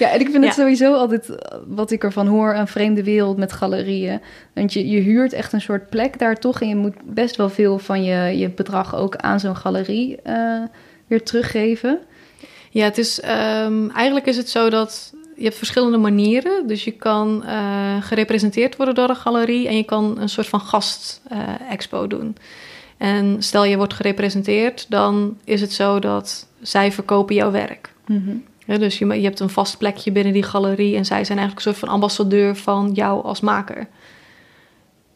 Ja, en ik vind het sowieso altijd, wat ik ervan hoor, een vreemde wereld met galerieën. Want je, je huurt echt een soort plek daar toch. En je moet best wel veel van je, je bedrag ook aan zo'n galerie uh, weer teruggeven. Ja, het is, um, eigenlijk is het zo dat je hebt verschillende manieren. Dus je kan uh, gerepresenteerd worden door een galerie en je kan een soort van gast-expo uh, doen. En stel je wordt gerepresenteerd, dan is het zo dat zij verkopen jouw werk. Mm dus je, je hebt een vast plekje binnen die galerie en zij zijn eigenlijk een soort van ambassadeur van jou als maker.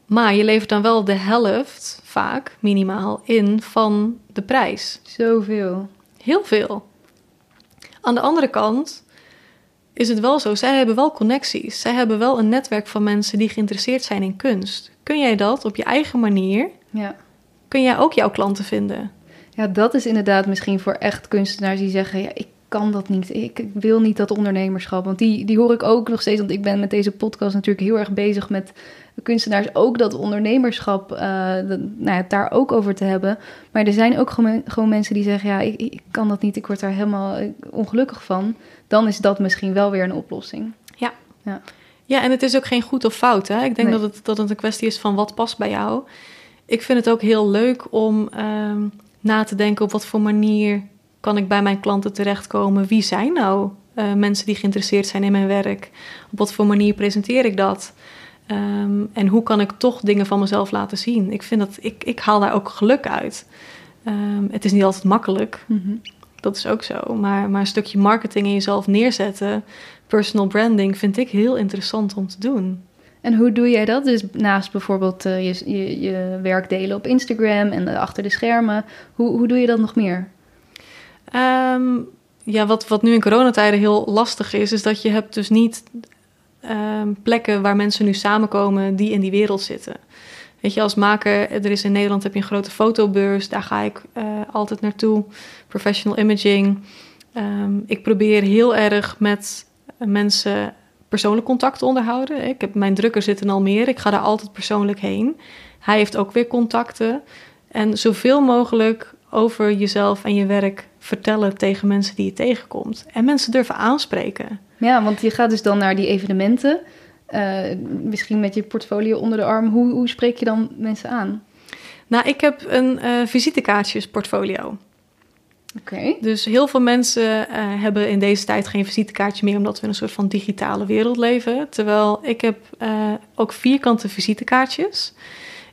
Maar je levert dan wel de helft, vaak minimaal, in van de prijs. Zoveel. Heel veel. Aan de andere kant is het wel zo. Zij hebben wel connecties. Zij hebben wel een netwerk van mensen die geïnteresseerd zijn in kunst. Kun jij dat op je eigen manier? Ja. Kun jij ook jouw klanten vinden? Ja, dat is inderdaad misschien voor echt kunstenaars die zeggen: ja, ik kan dat niet. Ik, ik wil niet dat ondernemerschap. Want die, die hoor ik ook nog steeds. Want ik ben met deze podcast natuurlijk heel erg bezig met kunstenaars ook dat ondernemerschap, uh, nou ja, het daar ook over te hebben. Maar er zijn ook gewoon, gewoon mensen die zeggen: ja, ik, ik, kan dat niet. Ik word daar helemaal ongelukkig van. Dan is dat misschien wel weer een oplossing. Ja. Ja, ja en het is ook geen goed of fout. Hè? Ik denk dat, het, dat het een kwestie is van wat past bij jou. Ik vind het ook heel leuk om uh, na te denken op wat voor manier kan ik bij mijn klanten terechtkomen? Wie zijn nou uh, mensen die geïnteresseerd zijn in mijn werk? Op wat voor manier presenteer ik dat? Um, en hoe kan ik toch dingen van mezelf laten zien? Ik vind dat ik, ik haal daar ook geluk uit. Um, het is niet altijd makkelijk. Mm -hmm. Dat is ook zo. Maar, maar een stukje marketing in jezelf neerzetten, personal branding, vind ik heel interessant om te doen. En hoe doe jij dat? Dus naast bijvoorbeeld uh, je, je, je, werk delen op Instagram en achter de schermen, hoe, hoe doe je dat nog meer? Um, ja, wat, wat nu in coronatijden heel lastig is, is dat je hebt dus niet um, plekken waar mensen nu samenkomen die in die wereld zitten. Weet je, als maker, er is in Nederland heb je een grote fotobeurs, daar ga ik uh, altijd naartoe. Professional imaging. Um, ik probeer heel erg met mensen persoonlijk contact te onderhouden. Ik heb mijn drukker zitten al meer. Ik ga daar altijd persoonlijk heen. Hij heeft ook weer contacten. En zoveel mogelijk over jezelf en je werk vertellen tegen mensen die je tegenkomt. En mensen durven aanspreken. Ja, want je gaat dus dan naar die evenementen. Uh, misschien met je portfolio onder de arm. Hoe, hoe spreek je dan mensen aan? Nou, ik heb een uh, visitekaartjesportfolio. Oké. Okay. Dus heel veel mensen uh, hebben in deze tijd geen visitekaartje meer, omdat we in een soort van digitale wereld leven. Terwijl ik heb ook vierkante visitekaartjes.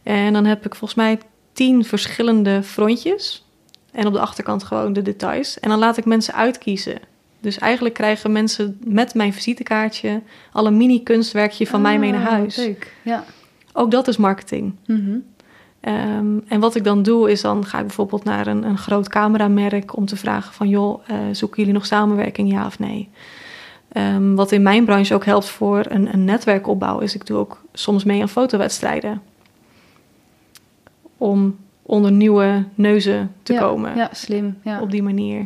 En dan heb ik volgens mij tien verschillende frontjes. En op de achterkant gewoon de details. En dan laat ik mensen uitkiezen. Dus eigenlijk krijgen mensen met mijn visitekaartje al een mini kunstwerkje van mij mee naar Ah, huis. Leuk, ja. Ook dat is marketing. Mhm. Um, en wat ik dan doe, is dan ga ik bijvoorbeeld naar een, een groot cameramerk om te vragen van joh, uh, zoeken jullie nog samenwerking, ja of nee? Um, wat in mijn branche ook helpt voor een, een netwerkopbouw, is ik doe ook soms mee aan fotowedstrijden. Om onder nieuwe neuzen te ja, komen. Ja, slim. Ja. Op die manier.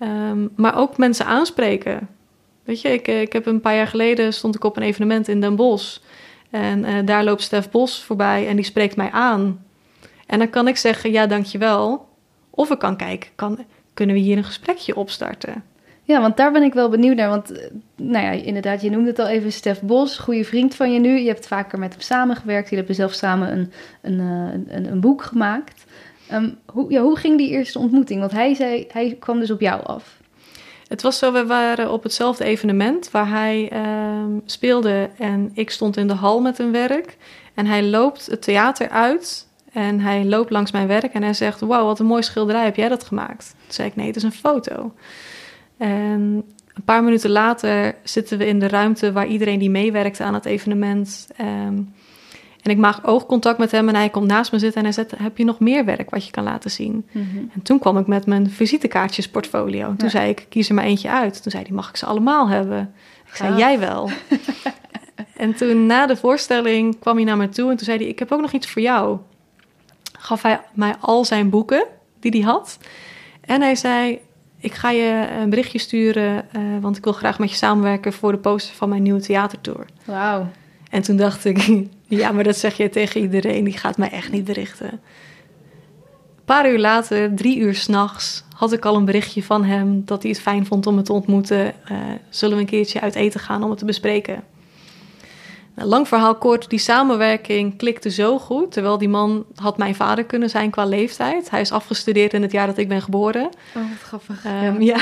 Um, maar ook mensen aanspreken. Weet je, ik, ik heb een paar jaar geleden stond ik op een evenement in Den Bosch. En uh, daar loopt Stef Bos voorbij en die spreekt mij aan. En dan kan ik zeggen, ja, dankjewel. Of ik kan kijken, kan, kunnen we hier een gesprekje opstarten? Ja, want daar ben ik wel benieuwd naar. Want, nou ja, inderdaad, je noemde het al even, Stef Bos, goede vriend van je nu. Je hebt vaker met hem samengewerkt. Jullie hebben zelf samen een, een, een, een boek gemaakt. Um, hoe, ja, hoe ging die eerste ontmoeting? Want hij zei, hij kwam dus op jou af. Het was zo, we waren op hetzelfde evenement waar hij uh, speelde en ik stond in de hal met een werk. En hij loopt het theater uit en hij loopt langs mijn werk en hij zegt, wauw, wat een mooi schilderij, heb jij dat gemaakt? Toen zei ik, nee, het is een foto. En een paar minuten later zitten we in de ruimte waar iedereen die meewerkte aan het evenement... Um, en ik maak oogcontact met hem en hij komt naast me zitten en hij zegt: Heb je nog meer werk wat je kan laten zien? Mm-hmm. En toen kwam ik met mijn visitekaartjesportfolio. Toen Ja. zei ik: Kies er maar eentje uit. Toen zei hij: Mag ik ze allemaal hebben? Ik zei. Jij wel. (laughs) en toen na de voorstelling kwam hij naar me toe en toen zei hij: Ik heb ook nog iets voor jou. Gaf hij mij al zijn boeken die hij had. En hij zei: Ik ga je een berichtje sturen, uh, want ik wil graag met je samenwerken voor de poster van mijn nieuwe theatertour. Wauw. En toen dacht ik, (laughs) ja, maar dat zeg je tegen iedereen, die gaat mij echt niet berichten. Een paar uur later, drie uur s'nachts, had ik al een berichtje van hem dat hij het fijn vond om me te ontmoeten. Uh, zullen we een keertje uit eten gaan om het te bespreken? Nou, lang verhaal kort, die samenwerking klikte zo goed. Terwijl die man had mijn vader kunnen zijn qua leeftijd. Hij is afgestudeerd in het jaar dat ik ben geboren. Oh, wat grappig. Um, ja.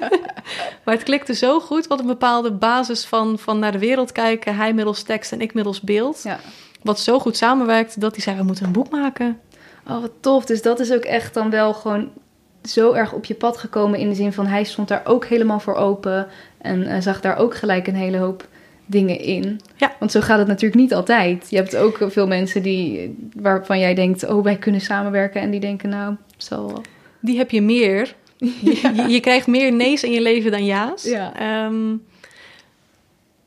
ja. (laughs) maar het klikte zo goed, wat een bepaalde basis van, van naar de wereld kijken. Hij middels tekst en ik middels beeld. Ja. Wat zo goed samenwerkt dat hij zei, we moeten een boek maken. Oh, wat tof. Dus dat is ook echt dan wel gewoon zo erg op je pad gekomen. In de zin van, hij stond daar ook helemaal voor open. En uh, zag daar ook gelijk een hele hoop dingen in. Ja. Want zo gaat het natuurlijk niet altijd. Je hebt ook veel mensen die, waarvan jij denkt, oh, wij kunnen samenwerken. En die denken, nou, zal Die heb je meer. (laughs) Ja. Je, je, krijgt meer nee's in je leven dan ja's. Ja. Um,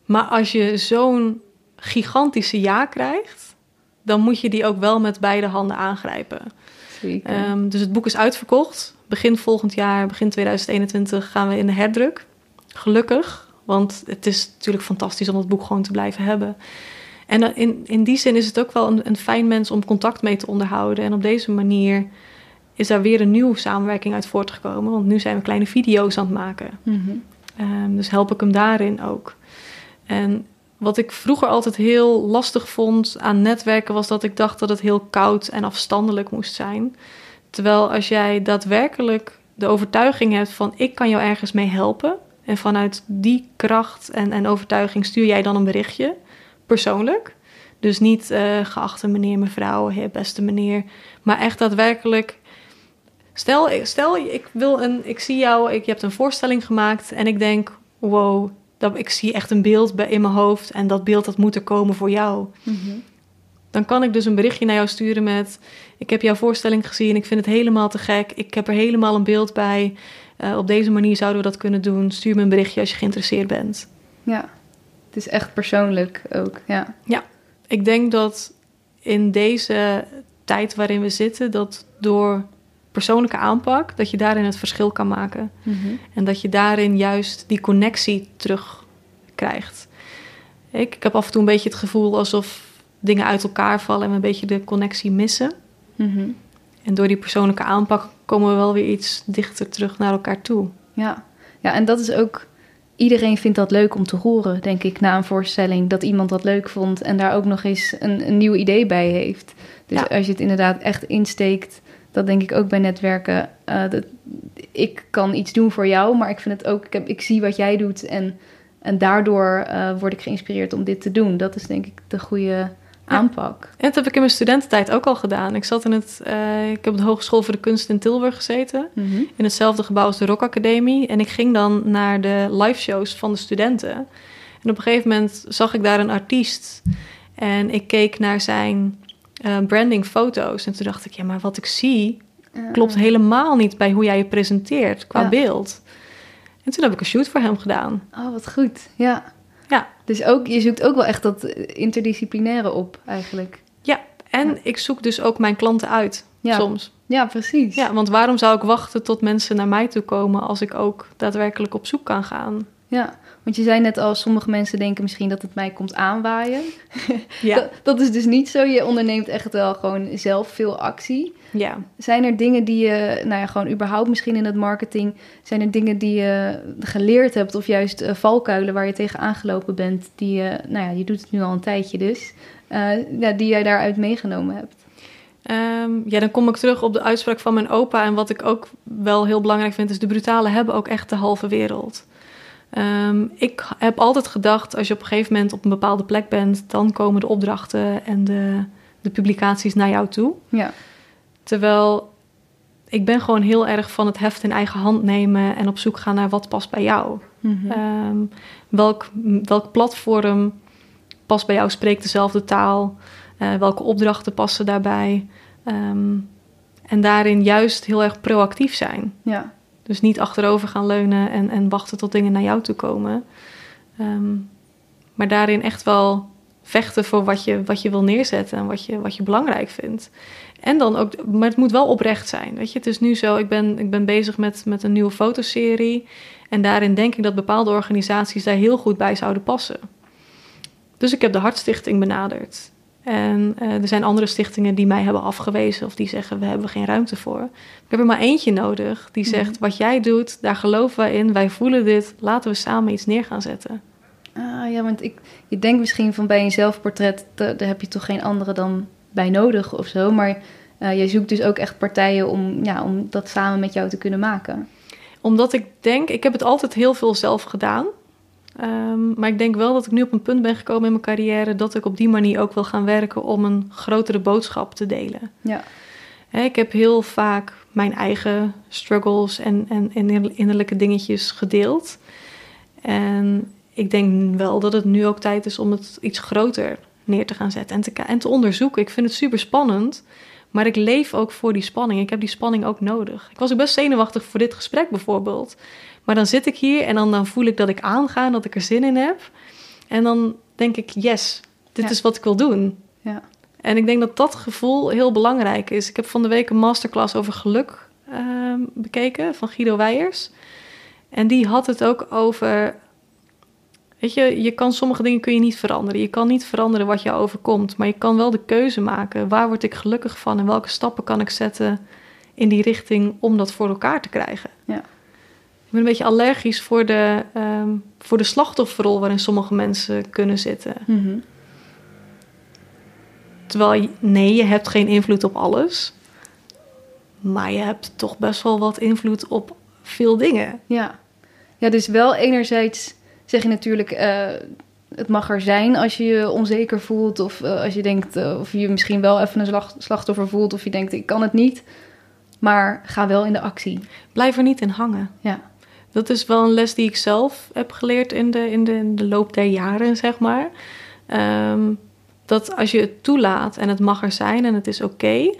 Maar als je zo'n gigantische ja krijgt, dan moet je die ook wel met beide handen aangrijpen. Um, dus het boek is uitverkocht. Begin volgend jaar, begin 2021, gaan we in de herdruk. Gelukkig, want het is natuurlijk fantastisch om het boek gewoon te blijven hebben. En in, in die zin is het ook wel een, een fijn mens om contact mee te onderhouden. En op deze manier is daar weer een nieuwe samenwerking uit voortgekomen. Want nu zijn we kleine video's aan het maken. Mhm. Ehm, dus help ik hem daarin ook. En wat ik vroeger altijd heel lastig vond aan netwerken was dat ik dacht dat het heel koud en afstandelijk moest zijn. Terwijl als jij daadwerkelijk de overtuiging hebt van ik kan jou ergens mee helpen. En vanuit die kracht en, en overtuiging stuur jij dan een berichtje, persoonlijk. Dus niet uh, geachte meneer, mevrouw, heer, beste meneer. Maar echt daadwerkelijk. Stel, stel ik, wil een, ik zie jou, ik, je hebt een voorstelling gemaakt en ik denk: wow, dat, ik zie echt een beeld bij, in mijn hoofd en dat beeld dat moet er komen voor jou. Mhm. Dan kan ik dus een berichtje naar jou sturen met: Ik heb jouw voorstelling gezien, ik vind het helemaal te gek, ik heb er helemaal een beeld bij. Uh, op deze manier zouden we dat kunnen doen. Stuur me een berichtje als je geïnteresseerd bent. Ja, het is echt persoonlijk ook. Ja, ja ik denk dat in deze tijd waarin we zitten, dat door persoonlijke aanpak, dat je daarin het verschil kan maken. Mhm. En dat je daarin juist die connectie terugkrijgt. Ik, ik heb af en toe een beetje het gevoel alsof dingen uit elkaar vallen en we een beetje de connectie missen. Mhm. En door die persoonlijke aanpak komen we wel weer iets dichter terug naar elkaar toe. Ja, ja en dat is ook. Iedereen vindt dat leuk om te horen, denk ik, na een voorstelling. Dat iemand dat leuk vond en daar ook nog eens een, een nieuw idee bij heeft. Dus als je het inderdaad echt insteekt dat denk ik ook bij netwerken. Uh, dat, ik kan iets doen voor jou, maar ik vind het ook, ik, heb, ik zie wat jij doet en, en daardoor uh, word ik geïnspireerd om dit te doen. Dat is denk ik de goede aanpak. En dat heb ik in mijn studententijd ook al gedaan. Ik zat in het, uh, ik heb op de Hogeschool voor de Kunst in Tilburg gezeten, mhm. in hetzelfde gebouw als de Rock Academie. En ik ging dan naar de live shows van de studenten. En op een gegeven moment zag ik daar een artiest en ik keek naar zijn uh, branding foto's. En toen dacht ik, ja, maar wat ik zie klopt helemaal niet bij hoe jij je presenteert qua beeld. En toen heb ik een shoot voor hem gedaan. Oh, wat goed. Ja. Ja. Dus ook, je zoekt ook wel echt dat interdisciplinaire op eigenlijk. Ja, en ik zoek dus ook mijn klanten uit soms. Ja, precies. Ja, want waarom zou ik wachten tot mensen naar mij toe komen als ik ook daadwerkelijk op zoek kan gaan? Ja, want je zei net al, sommige mensen denken misschien dat het mij komt aanwaaien. (laughs) Ja. dat, dat, is dus niet zo. Je onderneemt echt wel gewoon zelf veel actie. Ja. Zijn er dingen die je, nou ja, gewoon überhaupt misschien in het marketing, zijn er dingen die je geleerd hebt of juist uh, valkuilen waar je tegen aangelopen bent, die je, nou ja, je doet het nu al een tijdje dus, uh, ja, die jij daaruit meegenomen hebt? Um, ja, dan kom ik terug op de uitspraak van mijn opa. En wat ik ook wel heel belangrijk vind, is de brutale hebben ook echt de halve wereld. Um, ik heb altijd gedacht, als je op een gegeven moment op een bepaalde plek bent, dan komen de opdrachten en de, de publicaties naar jou toe. Ja. Terwijl ik ben gewoon heel erg van het heft in eigen hand nemen en op zoek gaan naar wat past bij jou. Mm welk, welk platform past bij jou, spreekt dezelfde taal? Uh, welke opdrachten passen daarbij? Um, en daarin juist heel erg proactief zijn. Ja. Dus niet achterover gaan leunen en, en wachten tot dingen naar jou toe komen. Ehm, maar daarin echt wel vechten voor wat je, wat je wil neerzetten en wat je, wat je belangrijk vindt. En dan ook, maar het moet wel oprecht zijn. Weet je, het is nu zo, ik ben, ik ben bezig met, met een nieuwe fotoserie. En daarin denk ik dat bepaalde organisaties daar heel goed bij zouden passen. Dus ik heb de Hartstichting benaderd. En uh, er zijn andere stichtingen die mij hebben afgewezen of die zeggen we hebben geen ruimte voor. Ik heb er maar eentje nodig die mhm. zegt wat jij doet, daar geloven wij in, wij voelen dit, laten we samen iets neer gaan zetten. Ah ja, want ik, je denkt misschien van bij een zelfportret, daar heb je toch geen andere dan bij nodig of zo. Maar uh, jij zoekt dus ook echt partijen om, ja, om dat samen met jou te kunnen maken. Omdat ik denk, ik heb het altijd heel veel zelf gedaan. Um, maar ik denk wel dat ik nu op een punt ben gekomen in mijn carrière dat ik op die manier ook wil gaan werken om een grotere boodschap te delen. Ja. ik heb heel vaak mijn eigen struggles en, en, en innerlijke dingetjes gedeeld. En ik denk wel dat het nu ook tijd is om het iets groter neer te gaan zetten en te, en te onderzoeken. Ik vind het super spannend, maar ik leef ook voor die spanning. Ik heb die spanning ook nodig. Ik was ook best zenuwachtig voor dit gesprek bijvoorbeeld. Maar dan zit ik hier en dan, dan voel ik dat ik aanga, dat ik er zin in heb. En dan denk ik, yes, dit Ja. is wat ik wil doen. Ja. En ik denk dat dat gevoel heel belangrijk is. Ik heb van de week een masterclass over geluk ehm, bekeken van Guido Weijers. En die had het ook over. Weet je, je kan sommige dingen kun je niet veranderen. Je kan niet veranderen wat je overkomt. Maar je kan wel de keuze maken. Waar word ik gelukkig van en welke stappen kan ik zetten in die richting om dat voor elkaar te krijgen? Ja. Ik ben een beetje allergisch voor de, ehm, voor de slachtofferrol waarin sommige mensen kunnen zitten. Mhm. Terwijl, nee, je hebt geen invloed op alles. Maar je hebt toch best wel wat invloed op veel dingen. Ja. ja, dus wel enerzijds zeg je natuurlijk, eh, het mag er zijn als je je onzeker voelt. Of eh, als je denkt, eh, of je misschien wel even een slachtoffer voelt. Of je denkt, ik kan het niet. Maar ga wel in de actie. Blijf er niet in hangen. Ja, Dat is wel een les die ik zelf heb geleerd in de, in de, in de loop der jaren, zeg maar. Ehm, dat als je het toelaat en het mag er zijn en het is oké,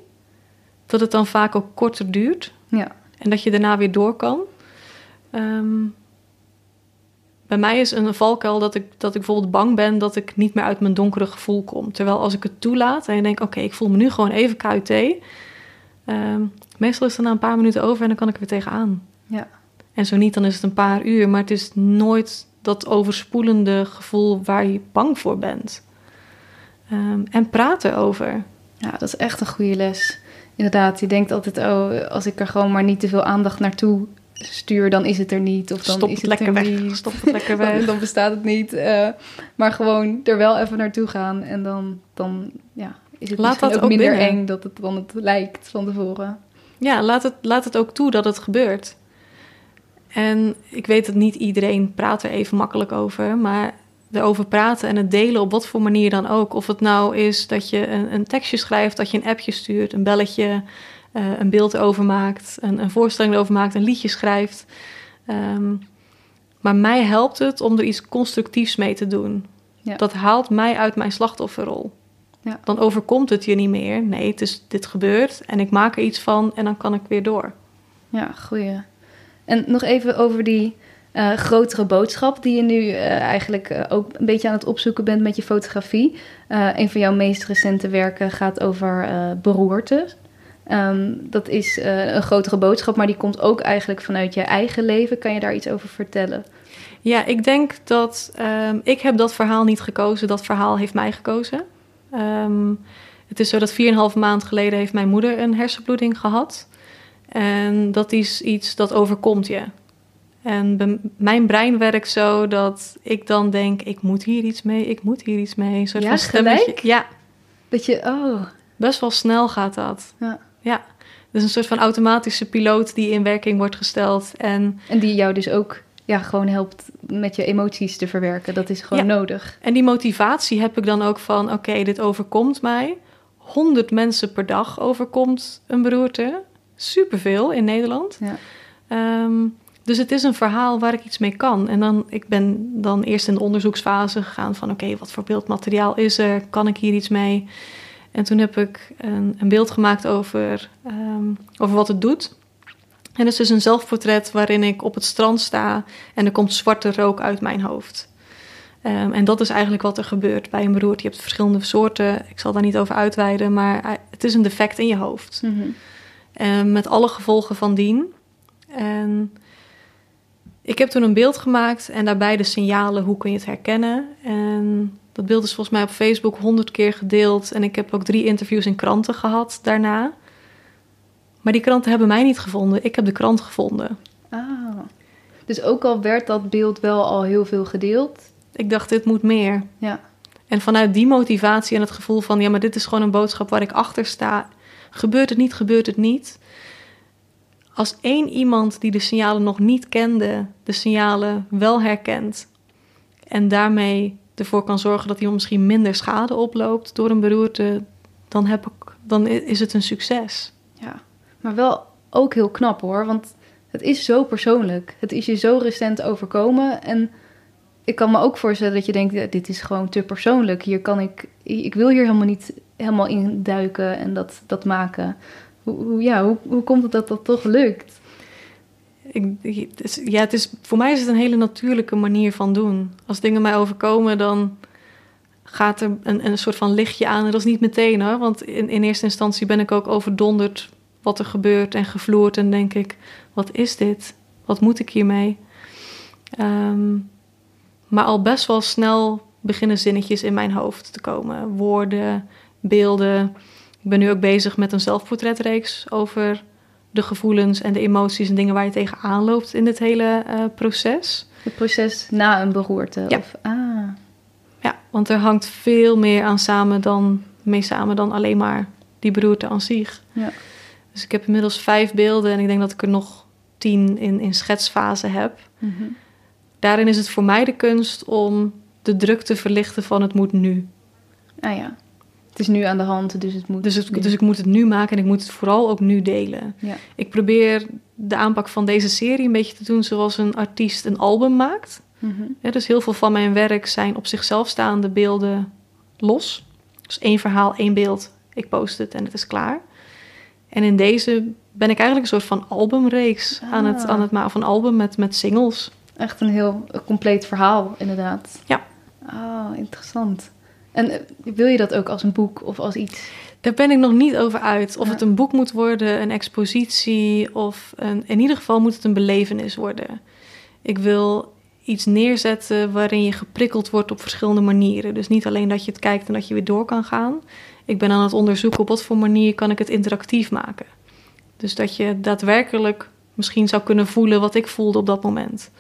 dat het dan vaak ook korter duurt. ja, En dat je daarna weer door kan. Ehm, bij mij is een valkuil dat ik, dat ik bijvoorbeeld bang ben dat ik niet meer uit mijn donkere gevoel kom. Terwijl als ik het toelaat en je denkt, oké, ik voel me nu gewoon even KUT. ehm, meestal is het na een paar minuten over en dan kan ik er weer tegenaan. ja. En zo niet, dan is het een paar uur. Maar het is nooit dat overspoelende gevoel waar je bang voor bent. Ehm, en praat erover. Ja, dat is echt een goede les. Inderdaad, je denkt altijd, oh, als ik er gewoon maar niet te veel aandacht naartoe stuur, dan is het er niet. Of dan Stop is het lekker er weg. niet. Stop het lekker (laughs) Dan, weg. dan bestaat het niet. eh, maar gewoon er wel even naartoe gaan. En dan, dan ja, is het Laat dat ook ook minder binnen. eng dat het dan het lijkt van tevoren. Ja, laat het, laat het ook toe dat het gebeurt. En ik weet dat niet iedereen praat er even makkelijk over, maar erover praten en het delen op wat voor manier dan ook. Of het nou is dat je een, een tekstje schrijft, dat je een appje stuurt, een belletje, eh, een beeld overmaakt, een, een voorstelling erover maakt, een liedje schrijft. Ehm, maar mij helpt het om er iets constructiefs mee te doen. Ja. Dat haalt mij uit mijn slachtofferrol. Ja. Dan overkomt het je niet meer. Nee, het is dit gebeurt en ik maak er iets van en dan kan ik weer door. Ja, goeie. En nog even over die eh, grotere boodschap die je nu eh, eigenlijk eh, ook een beetje aan het opzoeken bent met je fotografie. Een van jouw meest recente werken gaat over beroerte. Ehm, dat is een grotere boodschap, maar die komt ook eigenlijk vanuit je eigen leven. Kan je daar iets over vertellen? Ja, ik denk dat ehm, ik heb dat verhaal niet gekozen. Dat verhaal heeft mij gekozen. Ehm, het is zo dat 4,5 maand geleden heeft mijn moeder een hersenbloeding gehad. En dat is iets dat overkomt je. En mijn brein werkt zo dat ik dan denk, ik moet hier iets mee, ik moet hier iets mee. Een soort Ja, van stemmetje. gelijk? Ja, Dat je, oh, best wel snel gaat dat. Ja. ja. Dus een soort van automatische piloot die in werking wordt gesteld. En en die jou dus ook ja, gewoon helpt met je emoties te verwerken. Dat is gewoon Ja. nodig. En die motivatie heb ik dan ook van: oké, dit overkomt mij. 100 mensen per dag overkomt een beroerte. Superveel in Nederland. Ja. Ehm, dus het is een verhaal waar ik iets mee kan. En dan, ik ben dan eerst in de onderzoeksfase gegaan van... oké, wat voor beeldmateriaal is er? Kan ik hier iets mee? En toen heb ik een, een beeld gemaakt over, ehm, over wat het doet. En het is dus een zelfportret waarin ik op het strand sta... en er komt zwarte rook uit mijn hoofd. Ehm, en dat is eigenlijk wat er gebeurt bij een beroerte. Je hebt verschillende soorten. Ik zal daar niet over uitweiden, maar eh, het is een defect in je hoofd. Mhm. En met alle gevolgen van dien. En ik heb toen een beeld gemaakt en daarbij de signalen, hoe kun je het herkennen. En dat beeld is volgens mij op Facebook honderd keer gedeeld. En ik heb ook drie interviews in kranten gehad daarna. Maar die kranten hebben mij niet gevonden. Ik heb de krant gevonden. Ah. Dus ook al werd dat beeld wel al heel veel gedeeld. Ik dacht, dit moet meer. Ja, En vanuit die motivatie en het gevoel van, ja, maar dit is gewoon een boodschap waar ik achter sta. Gebeurt het niet, gebeurt het niet. Als één iemand die de signalen nog niet kende, de signalen wel herkent. En daarmee ervoor kan zorgen dat iemand misschien minder schade oploopt door een beroerte, dan, heb ik, dan is het een succes. ja. Maar wel ook heel knap hoor. Want het is zo persoonlijk. Het is je zo recent overkomen. En ik kan me ook voorstellen dat je denkt, dit is gewoon te persoonlijk. Hier kan ik, ik wil hier helemaal niet helemaal in duiken en dat, dat maken. Hoe, hoe, ja, hoe, hoe komt het dat dat toch lukt? Ik, ja, het is, voor mij is het een hele natuurlijke manier van doen. Als dingen mij overkomen, dan gaat er een, een soort van lichtje aan. En dat is niet meteen hoor, want in, in eerste instantie ben ik ook overdonderd wat er gebeurt en gevloerd. En denk ik, wat is dit? Wat moet ik hiermee? Ehm, maar al best wel snel beginnen zinnetjes in mijn hoofd te komen. Woorden, beelden. Ik ben nu ook bezig met een zelfportretreeks over de gevoelens en de emoties en dingen waar je tegenaan loopt in dit hele eh, proces. Het proces na een beroerte. Ja. Of, ah, Ja, want er hangt veel meer aan samen dan, mee samen dan alleen maar die beroerte aan zich. Ja. Dus ik heb inmiddels vijf beelden en ik denk dat ik er nog tien in, in schetsfase heb. mhm. Daarin is het voor mij de kunst om de druk te verlichten van het moet nu. ah ja. Het is nu aan de hand, dus het moet. Dus, het, dus ik moet het nu maken en ik moet het vooral ook nu delen. Ja. Ik probeer de aanpak van deze serie een beetje te doen zoals een artiest een album maakt. Mhm. Ja, dus heel veel van mijn werk zijn op zichzelf staande beelden los. Dus één verhaal, één beeld. Ik post het en het is klaar. En in deze ben ik eigenlijk een soort van albumreeks aan het, Ah. aan het maken. Of een album met, met singles. Echt een heel compleet verhaal, inderdaad. Ja. Oh, interessant. En eh, wil je dat ook als een boek of als iets? Daar ben ik nog niet over uit. Of Ja. het een boek moet worden, een expositie. Of een, in ieder geval moet het een belevenis worden. Ik wil iets neerzetten waarin je geprikkeld wordt op verschillende manieren. Dus niet alleen dat je het kijkt en dat je weer door kan gaan. Ik ben aan het onderzoeken op wat voor manier kan ik het interactief maken. Dus dat je daadwerkelijk misschien zou kunnen voelen wat ik voelde op dat moment.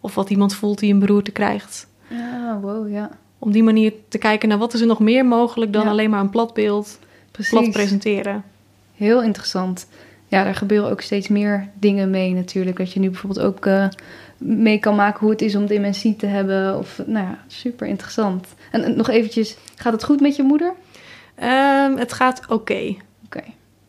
Of wat iemand voelt die een beroerte krijgt. Ja, wow, ja. Om die manier te kijken naar wat is er nog meer mogelijk dan Ja. alleen maar een plat beeld, Precies. plat presenteren. Heel interessant. Ja, daar gebeuren ook steeds meer dingen mee natuurlijk. Dat je nu bijvoorbeeld ook eh, mee kan maken hoe het is om dementie te hebben. Of, nou ja, super interessant. En, en nog eventjes, gaat het goed met je moeder? Ehm, het gaat oké. Oké.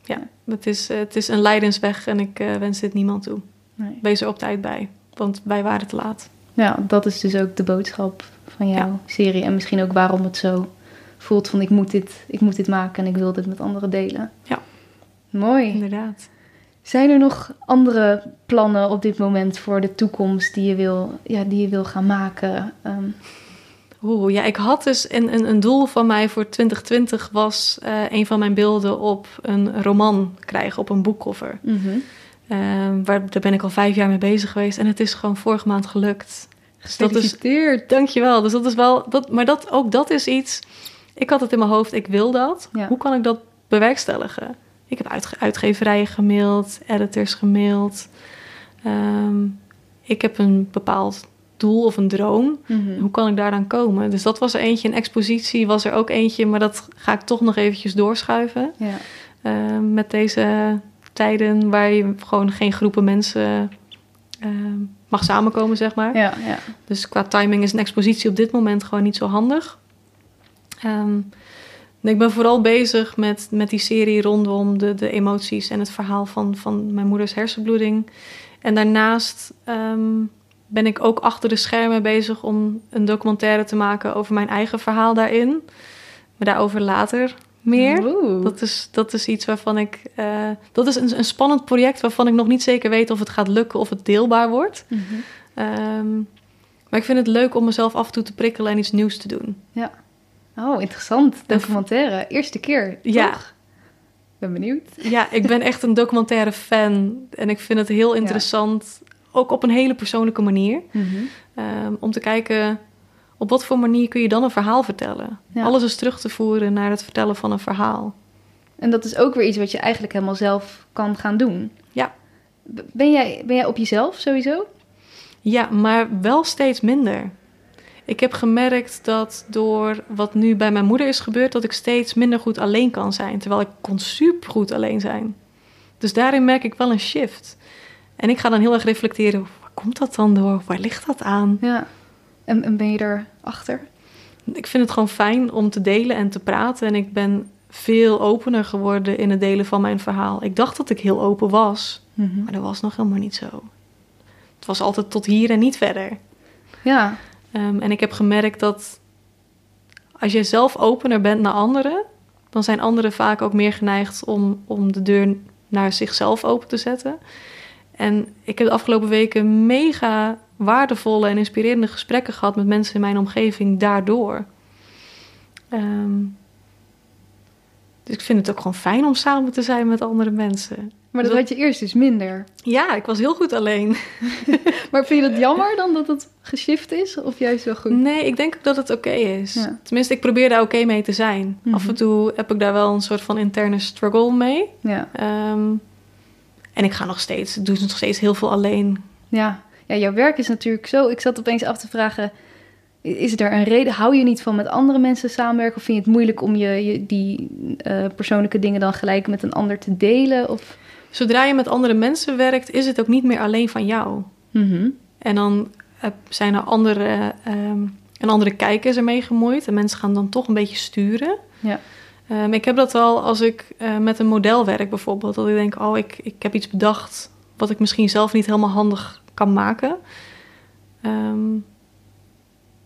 Ja, het is, eh, het is een lijdensweg en ik eh, wens dit niemand toe. Nee. Wees er op tijd bij, want wij waren te laat. Ja, dat is dus ook de boodschap van jouw Ja. serie. En misschien ook waarom het zo voelt van ik moet dit, ik moet dit maken en ik wil dit met anderen delen. Ja. Mooi. Inderdaad. Zijn er nog andere plannen op dit moment voor de toekomst die je wil, ja, die je wil gaan maken? Ehm, Oeh, ja, ik had dus een, een, een doel van mij voor 2020 was eh, een van mijn beelden op een roman krijgen, op een boekcover. Ehm, waar, daar ben ik al vijf jaar mee bezig geweest en het is gewoon vorige maand gelukt. Dus dat is, dankjewel. Dus dat is wel, dat, maar dat, ook dat is iets. Ik had het in mijn hoofd, ik wil dat. Ja. Hoe kan ik dat bewerkstelligen? Ik heb uitge- uitgeverijen gemaild, editors gemaild. Ehm, ik heb een bepaald doel of een droom. Mhm. Hoe kan ik daaraan komen? Dus dat was er eentje. Een expositie was er ook eentje, maar dat ga ik toch nog eventjes doorschuiven. Ja. Ehm, met deze tijden waar je gewoon geen groepen mensen ehm, mag samenkomen, zeg maar. Ja, ja. Dus qua timing is een expositie op dit moment gewoon niet zo handig. Ehm, ik ben vooral bezig met, met die serie rondom de, de emoties en het verhaal van, van mijn moeders hersenbloeding. En daarnaast ehm, ben ik ook achter de schermen bezig om een documentaire te maken over mijn eigen verhaal daarin. Maar daarover later meer. Oeh. Dat is, dat is iets waarvan ik. eh, dat is een, een spannend project waarvan ik nog niet zeker weet of het gaat lukken of het deelbaar wordt. Mhm. Ehm, maar ik vind het leuk om mezelf af en toe te prikkelen en iets nieuws te doen. Oh, interessant. Documentaire. Eerste keer. Ja. toch? Ben benieuwd. Ja, ik ben echt een documentaire fan en ik vind het heel interessant, ook op een hele persoonlijke manier, ehm, om te kijken op wat voor manier kun je dan een verhaal vertellen. Ja. Alles is terug te voeren naar het vertellen van een verhaal. En dat is ook weer iets wat je eigenlijk helemaal zelf kan gaan doen. Ja. Ben jij, ben jij op jezelf sowieso? Ja, maar wel steeds minder. Ik heb gemerkt dat door wat nu bij mijn moeder is gebeurd, dat ik steeds minder goed alleen kan zijn. Terwijl ik kon supergoed alleen zijn. Dus daarin merk ik wel een shift. En ik ga dan heel erg reflecteren, waar komt dat dan door? Waar ligt dat aan? Ja. En, en ben je erachter? Ik vind het gewoon fijn om te delen en te praten. En ik ben veel opener geworden in het delen van mijn verhaal. Ik dacht dat ik heel open was, Mhm. maar dat was nog helemaal niet zo. Het was altijd tot hier en niet verder. Ja. Ehm, en ik heb gemerkt dat als je zelf opener bent naar anderen, dan zijn anderen vaak ook meer geneigd om, om de deur naar zichzelf open te zetten. En ik heb de afgelopen weken mega waardevolle en inspirerende gesprekken gehad met mensen in mijn omgeving daardoor. Ehm, dus ik vind het ook gewoon fijn om samen te zijn met andere mensen. Maar dat, Dus had je eerst dus minder. Ja, ik was heel goed alleen. (laughs) Maar vind je dat jammer dan dat het geshift is? Of juist wel goed? Nee, ik denk ook dat het oké is. Ja. Tenminste, ik probeer daar oké mee te zijn. Mhm. Af en toe heb ik daar wel een soort van interne struggle mee. Ja. Ehm, en ik ga nog steeds, doe nog steeds heel veel alleen. Ja. Ja, jouw werk is natuurlijk zo... Ik zat opeens af te vragen... Is er een reden? Hou je niet van met andere mensen samenwerken? Of vind je het moeilijk om je, je die eh, persoonlijke dingen dan gelijk met een ander te delen? Of... Zodra je met andere mensen werkt, is het ook niet meer alleen van jou. Mhm. En dan zijn er andere, ehm, een andere kijk is ermee gemoeid. En mensen gaan dan toch een beetje sturen. Ja. Ehm, ik heb dat wel als ik eh, met een model werk bijvoorbeeld. Dat ik denk, oh, ik, ik heb iets bedacht wat ik misschien zelf niet helemaal handig kan maken. Ehm,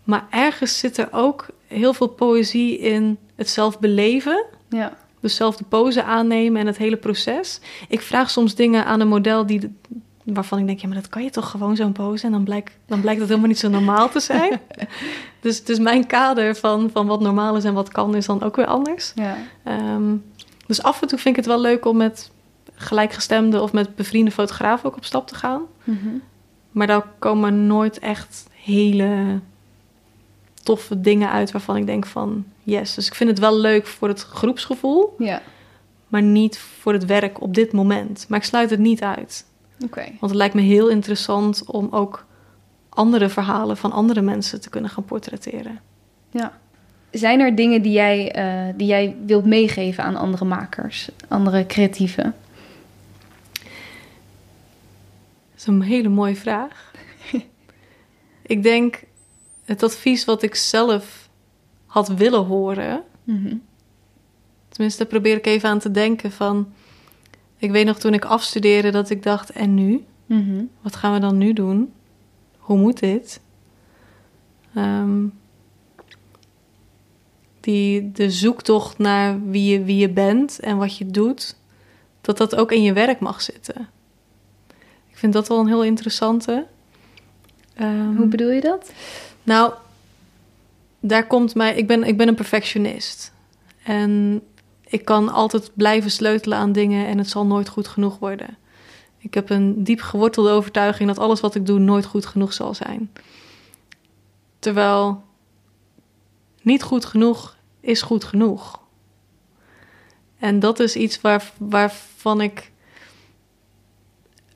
maar ergens zit er ook heel veel poëzie in het zelf beleven. Ja. Dus zelf de pose aannemen en het hele proces. Ik vraag soms dingen aan een model die, waarvan ik denk, ja, maar dat kan je toch gewoon zo'n pose? En dan blijkt, dan blijkt dat helemaal niet zo normaal te zijn. (laughs) dus, dus mijn kader van, van wat normaal is en wat kan, is dan ook weer anders. Ja. Ehm, dus af en toe vind ik het wel leuk om met gelijkgestemde of met bevriende fotografen ook op stap te gaan. Mhm. Maar daar komen nooit echt hele toffe dingen uit waarvan ik denk van yes. Dus ik vind het wel leuk voor het groepsgevoel Ja. maar niet voor het werk op dit moment. Maar ik sluit het niet uit. Oké. Want het lijkt me heel interessant om ook andere verhalen van andere mensen te kunnen gaan portretteren. Ja. Zijn er dingen die jij, eh, die jij wilt meegeven aan andere makers, andere creatieven? Dat is een hele mooie vraag. (laughs) ik denk het advies wat ik zelf had willen horen. Mhm. Tenminste, daar probeer ik even aan te denken van... Ik weet nog toen ik afstudeerde dat ik dacht, en nu? Mhm. Wat gaan we dan nu doen? Hoe moet dit? Ehm, die, de zoektocht naar wie je, wie je bent en wat je doet, dat dat ook in je werk mag zitten. Ik vind dat wel een heel interessante. Ehm, Hoe bedoel je dat? nou, daar komt mij. Ik ben, ik ben een perfectionist. En ik kan altijd blijven sleutelen aan dingen en het zal nooit goed genoeg worden. Ik heb een diep gewortelde overtuiging dat alles wat ik doe nooit goed genoeg zal zijn. Terwijl niet goed genoeg is goed genoeg. En dat is iets waar, waarvan ik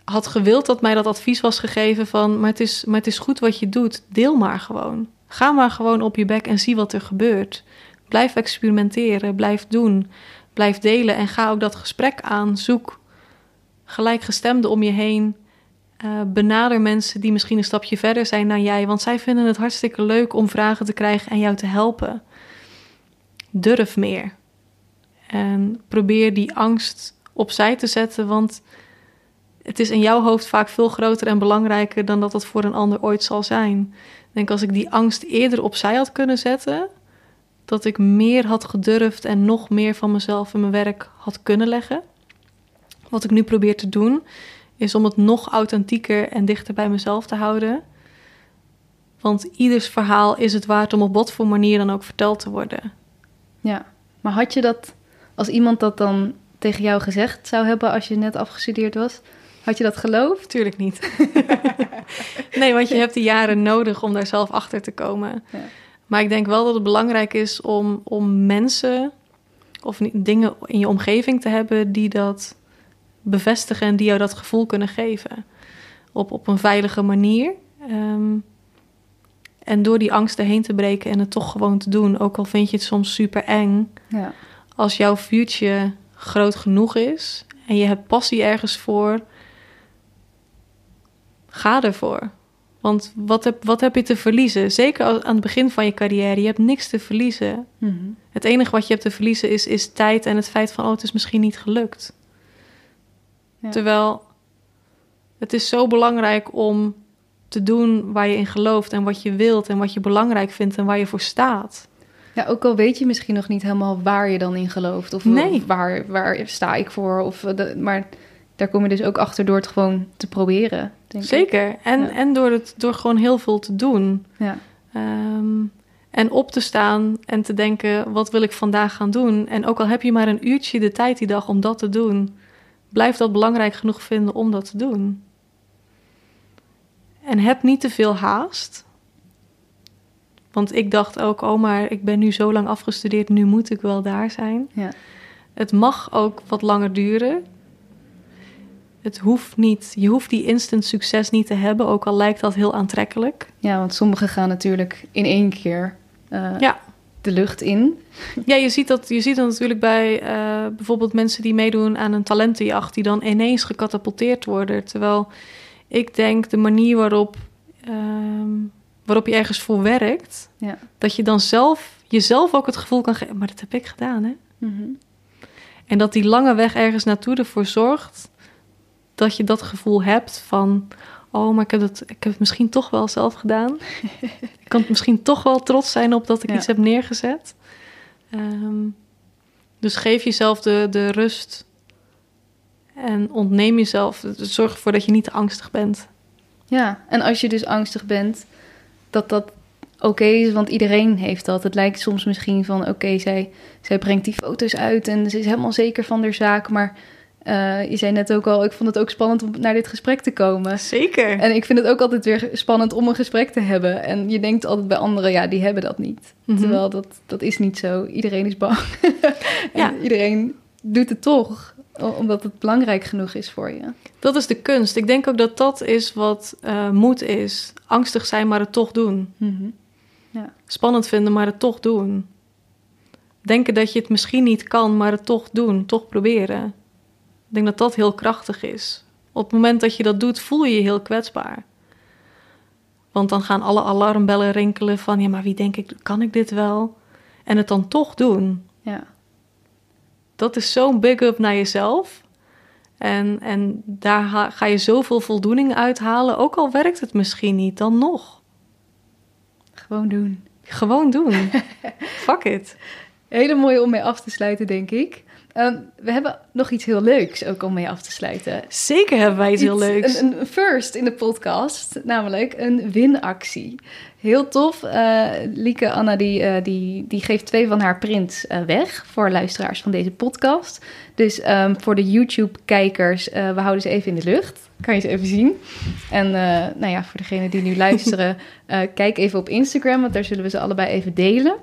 had gewild dat mij dat advies was gegeven van... Maar het, is, maar het is goed wat je doet, deel maar gewoon. Ga maar gewoon op je bek en zie wat er gebeurt. Blijf experimenteren, blijf doen, blijf delen... en ga ook dat gesprek aan, zoek gelijkgestemden om je heen... Uh, benader mensen die misschien een stapje verder zijn dan jij... want zij vinden het hartstikke leuk om vragen te krijgen en jou te helpen. Durf meer. En probeer die angst opzij te zetten, want het is in jouw hoofd vaak veel groter en belangrijker dan dat het voor een ander ooit zal zijn. Ik denk als ik die angst eerder opzij had kunnen zetten, dat ik meer had gedurfd en nog meer van mezelf in mijn werk had kunnen leggen. Wat ik nu probeer te doen, is om het nog authentieker en dichter bij mezelf te houden. Want ieders verhaal is het waard om op wat voor manier dan ook verteld te worden. Ja, maar had je dat, als iemand dat dan tegen jou gezegd zou hebben als je net afgestudeerd was, had je dat geloofd? Tuurlijk niet. (laughs) nee, want je hebt die jaren nodig om daar zelf achter te komen. Ja. Maar ik denk wel dat het belangrijk is om, om mensen of dingen in je omgeving te hebben die dat bevestigen en die jou dat gevoel kunnen geven. Op, op een veilige manier. Ehm, en door die angsten heen te breken en het toch gewoon te doen, ook al vind je het soms super eng. Ja. Als jouw vuurtje groot genoeg is en je hebt passie ergens voor, ga ervoor. Want wat heb, wat heb je te verliezen? Zeker als- aan het begin van je carrière. Je hebt niks te verliezen. Mhm. Het enige wat je hebt te verliezen is, is tijd en het feit van... oh, het is misschien niet gelukt. Ja. Terwijl het is zo belangrijk om te doen waar je in gelooft... en wat je wilt en wat je belangrijk vindt en waar je voor staat. Ja, ook al weet je misschien nog niet helemaal waar je dan in gelooft. Of Nee. waar, waar sta ik voor. Of, de- maar daar kom je dus ook achter door het gewoon te proberen. Denk ik. Zeker. En, Ja. en door, het, door gewoon heel veel te doen. Ja. Ehm, en op te staan en te denken, wat wil ik vandaag gaan doen? En ook al heb je maar een uurtje de tijd die dag om dat te doen, blijf dat belangrijk genoeg vinden om dat te doen. En heb niet te veel haast. Want ik dacht ook, oh maar ik ben nu zo lang afgestudeerd, nu moet ik wel daar zijn. Ja. Het mag ook wat langer duren. Het hoeft niet, je hoeft die instant succes niet te hebben, ook al lijkt dat heel aantrekkelijk. ja, want sommigen gaan natuurlijk in één keer eh, Ja. de lucht in. Ja, je ziet dat, je ziet dat natuurlijk bij eh, bijvoorbeeld mensen die meedoen aan een talentenjacht, die dan ineens gecatapulteerd worden. Terwijl ik denk de manier waarop, ehm, waarop je ergens voor werkt, Ja. dat je dan zelf jezelf ook het gevoel kan geven, maar dat heb ik gedaan, hè? Mhm. En dat die lange weg ergens naartoe ervoor zorgt dat je dat gevoel hebt van, oh, maar ik heb het, ik heb het misschien toch wel zelf gedaan. (laughs) ik kan misschien toch wel trots zijn op dat ik Ja. iets heb neergezet. Ehm, dus geef jezelf de, de rust en ontneem jezelf. Zorg ervoor dat je niet te angstig bent. Ja, en als je dus angstig bent, dat dat oké is, want iedereen heeft dat. Het lijkt soms misschien van, oké, zij, zij brengt die foto's uit en ze is helemaal zeker van haar zaak. Maar eh, je zei net ook al, ik vond het ook spannend om naar dit gesprek te komen. Zeker. En ik vind het ook altijd weer spannend om een gesprek te hebben. En je denkt altijd bij anderen, ja, die hebben dat niet. Mhm. Terwijl dat, dat is niet zo. Iedereen is bang. (laughs) en Ja. iedereen doet het toch, omdat het belangrijk genoeg is voor je. Dat is de kunst. Ik denk ook dat dat is wat eh, moed is. Angstig zijn, maar het toch doen. spannend vinden, maar het toch doen. Denken dat je het misschien niet kan, maar het toch doen, toch proberen. Ik denk dat dat heel krachtig is. Op het moment dat je dat doet, voel je je heel kwetsbaar. Want dan gaan alle alarmbellen rinkelen van, ja, maar wie denk ik, kan ik dit wel? En het dan toch doen. Ja. Dat is zo'n big up naar jezelf. En, en daar ga je zoveel voldoening uithalen, ook al werkt het misschien niet, dan nog. Gewoon doen. Gewoon doen. (laughs) Fuck it. Hele mooie om mee af te sluiten, denk ik. Ehm, we hebben nog iets heel leuks ook om mee af te sluiten. Zeker hebben wij iets heel leuks. Een, een first in de podcast, namelijk een winactie. Heel tof. Eh, Lieke Anna die, eh, die, die geeft twee van haar prints eh, weg voor luisteraars van deze podcast. Dus ehm, voor de YouTube-kijkers, we houden ze even in de lucht. Kan je ze even zien. En nou ja, voor degenen die nu luisteren, (laughs) kijk even op Instagram, want daar zullen we ze allebei even delen.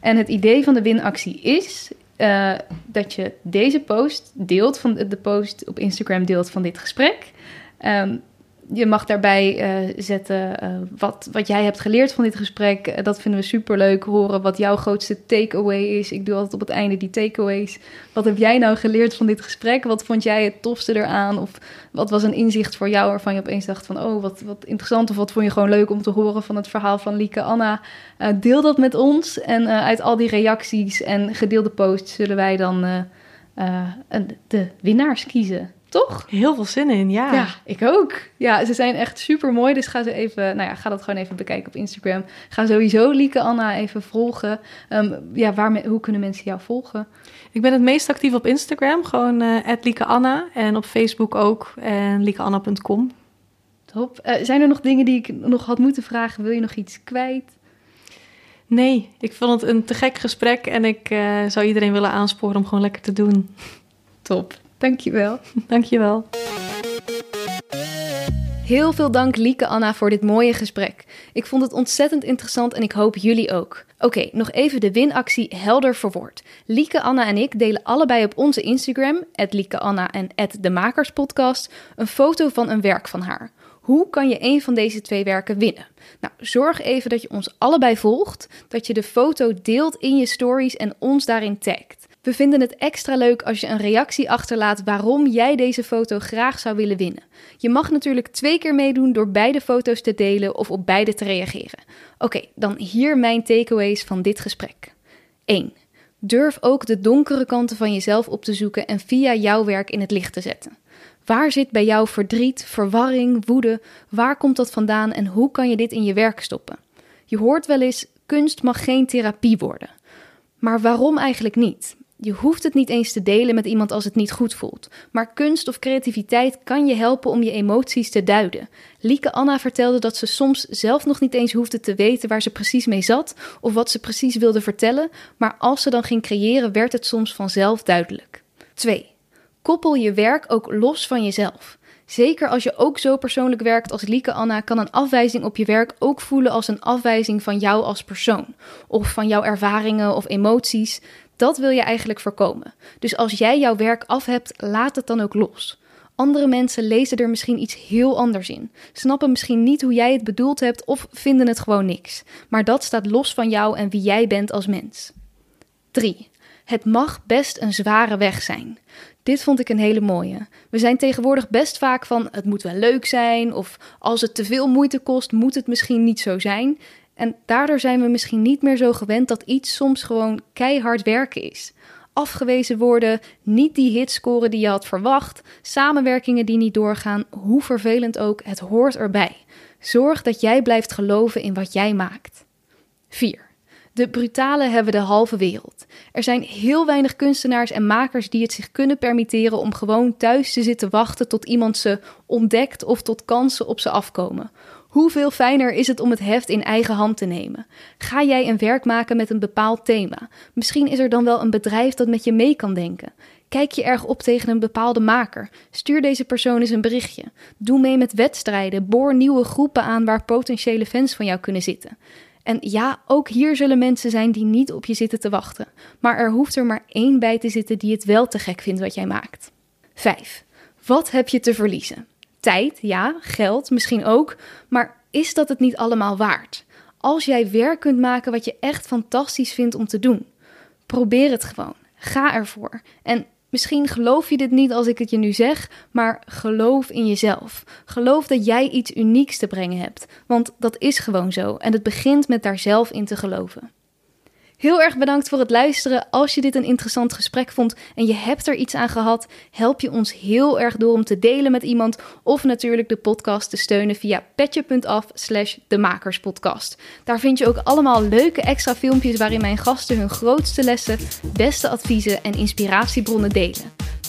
En het idee van de winactie is eh, dat je deze post deelt, van de post op Instagram deelt van dit gesprek. Ehm, je mag daarbij eh, zetten eh, wat, wat jij hebt geleerd van dit gesprek. Eh, dat vinden we superleuk. Horen wat jouw grootste takeaway is. Ik doe altijd op het einde die takeaways. Wat heb jij nou geleerd van dit gesprek? Wat vond jij het tofste eraan? Of wat was een inzicht voor jou waarvan je opeens dacht van... oh, wat, wat interessant. Of wat vond je gewoon leuk om te horen van het verhaal van Lieke Anna? Deel dat met ons. En uit al die reacties en gedeelde posts... zullen wij dan de winnaars kiezen. Toch? Heel veel zin in, ja. Ja, ik ook. Ja, ze zijn echt super mooi. Dus ga ze even, nou ja, ga dat gewoon even bekijken op Instagram. Ga sowieso Lieke Anna even volgen. Ehm, ja, waar, hoe kunnen mensen jou volgen? Ik ben het meest actief op Instagram, gewoon eh @liekeanna en op Facebook ook en liekeanna.com. Top. Eh, zijn er nog dingen die ik nog had moeten vragen? Wil je nog iets kwijt? Nee, ik vond het een te gek gesprek en ik eh, zou iedereen willen aansporen om gewoon lekker te doen. Top. Dankjewel. (laughs) Dankjewel. Heel veel dank Lieke Anna voor dit mooie gesprek. Ik vond het ontzettend interessant en ik hoop jullie ook. Oké, nog even de winactie helder verwoord. Lieke Anna en ik delen allebei op onze Instagram, Lieke Anna en de Makerspodcast, een foto van een werk van haar. Hoe kan je een van deze twee werken winnen? Nou, zorg even dat je ons allebei volgt, dat je de foto deelt in je stories en ons daarin tagt. We vinden het extra leuk als je een reactie achterlaat waarom jij deze foto graag zou willen winnen. Je mag natuurlijk twee keer meedoen door beide foto's te delen of op beide te reageren. Oké, dan hier mijn takeaways van dit gesprek. 1. Durf ook de donkere kanten van jezelf op te zoeken en via jouw werk in het licht te zetten. Waar zit bij jou verdriet, verwarring, woede? Waar komt dat vandaan en hoe kan je dit in je werk stoppen? Je hoort wel eens: kunst mag geen therapie worden. Maar waarom eigenlijk niet? Je hoeft het niet eens te delen met iemand als het niet goed voelt. Maar kunst of creativiteit kan je helpen om je emoties te duiden. Lieke Anna vertelde dat ze soms zelf nog niet eens hoefde te weten waar ze precies mee zat of wat ze precies wilde vertellen, maar als ze dan ging creëren, werd het soms vanzelf duidelijk. 2. Koppel je werk ook los van jezelf. Zeker als je ook zo persoonlijk werkt als Lieke Anna, kan een afwijzing op je werk ook voelen als een afwijzing van jou als persoon. Of van jouw ervaringen of emoties. Dat wil je eigenlijk voorkomen. Dus als jij jouw werk af hebt, laat het dan ook los. Andere mensen lezen er misschien iets heel anders in, snappen misschien niet hoe jij het bedoeld hebt of vinden het gewoon niks. Maar dat staat los van jou en wie jij bent als mens. 3. Het mag best een zware weg zijn. Dit vond ik een hele mooie. We zijn tegenwoordig best vaak van het moet wel leuk zijn of als het te veel moeite kost, moet het misschien niet zo zijn. En daardoor zijn we misschien niet meer zo gewend dat iets soms gewoon keihard werken is. Afgewezen worden, niet die hit scoren die je had verwacht, samenwerkingen die niet doorgaan, hoe vervelend ook, het hoort erbij. Zorg dat jij blijft geloven in wat jij maakt. 4. De brutale hebben de halve wereld. Er zijn heel weinig kunstenaars en makers die het zich kunnen permitteren om gewoon thuis te zitten wachten tot iemand ze ontdekt of tot kansen op ze afkomen. Hoeveel fijner is het om het heft in eigen hand te nemen? Ga jij een werk maken met een bepaald thema? Misschien is er dan wel een bedrijf dat met je mee kan denken. Kijk je erg op tegen een bepaalde maker? Stuur deze persoon eens een berichtje. Doe mee met wedstrijden. Boor nieuwe groepen aan waar potentiële fans van jou kunnen zitten. En ja, ook hier zullen mensen zijn die niet op je zitten te wachten. Maar er hoeft er maar één bij te zitten die het wel te gek vindt wat jij maakt. 5. Wat heb je te verliezen? Tijd, ja, geld misschien ook, maar is dat het niet allemaal waard? Als jij werk kunt maken wat je echt fantastisch vindt om te doen, probeer het gewoon. Ga ervoor. En Misschien geloof je dit niet als ik het je nu zeg, maar geloof in jezelf. Geloof dat jij iets unieks te brengen hebt, want dat is gewoon zo en het begint met daar zelf in te geloven. Heel erg bedankt voor het luisteren. Als je dit een interessant gesprek vond en je hebt er iets aan gehad, help je ons heel erg door om te delen met iemand of natuurlijk de podcast te steunen via petje.af slash. Daar vind je ook allemaal leuke extra filmpjes waarin mijn gasten hun grootste lessen, beste adviezen en inspiratiebronnen delen.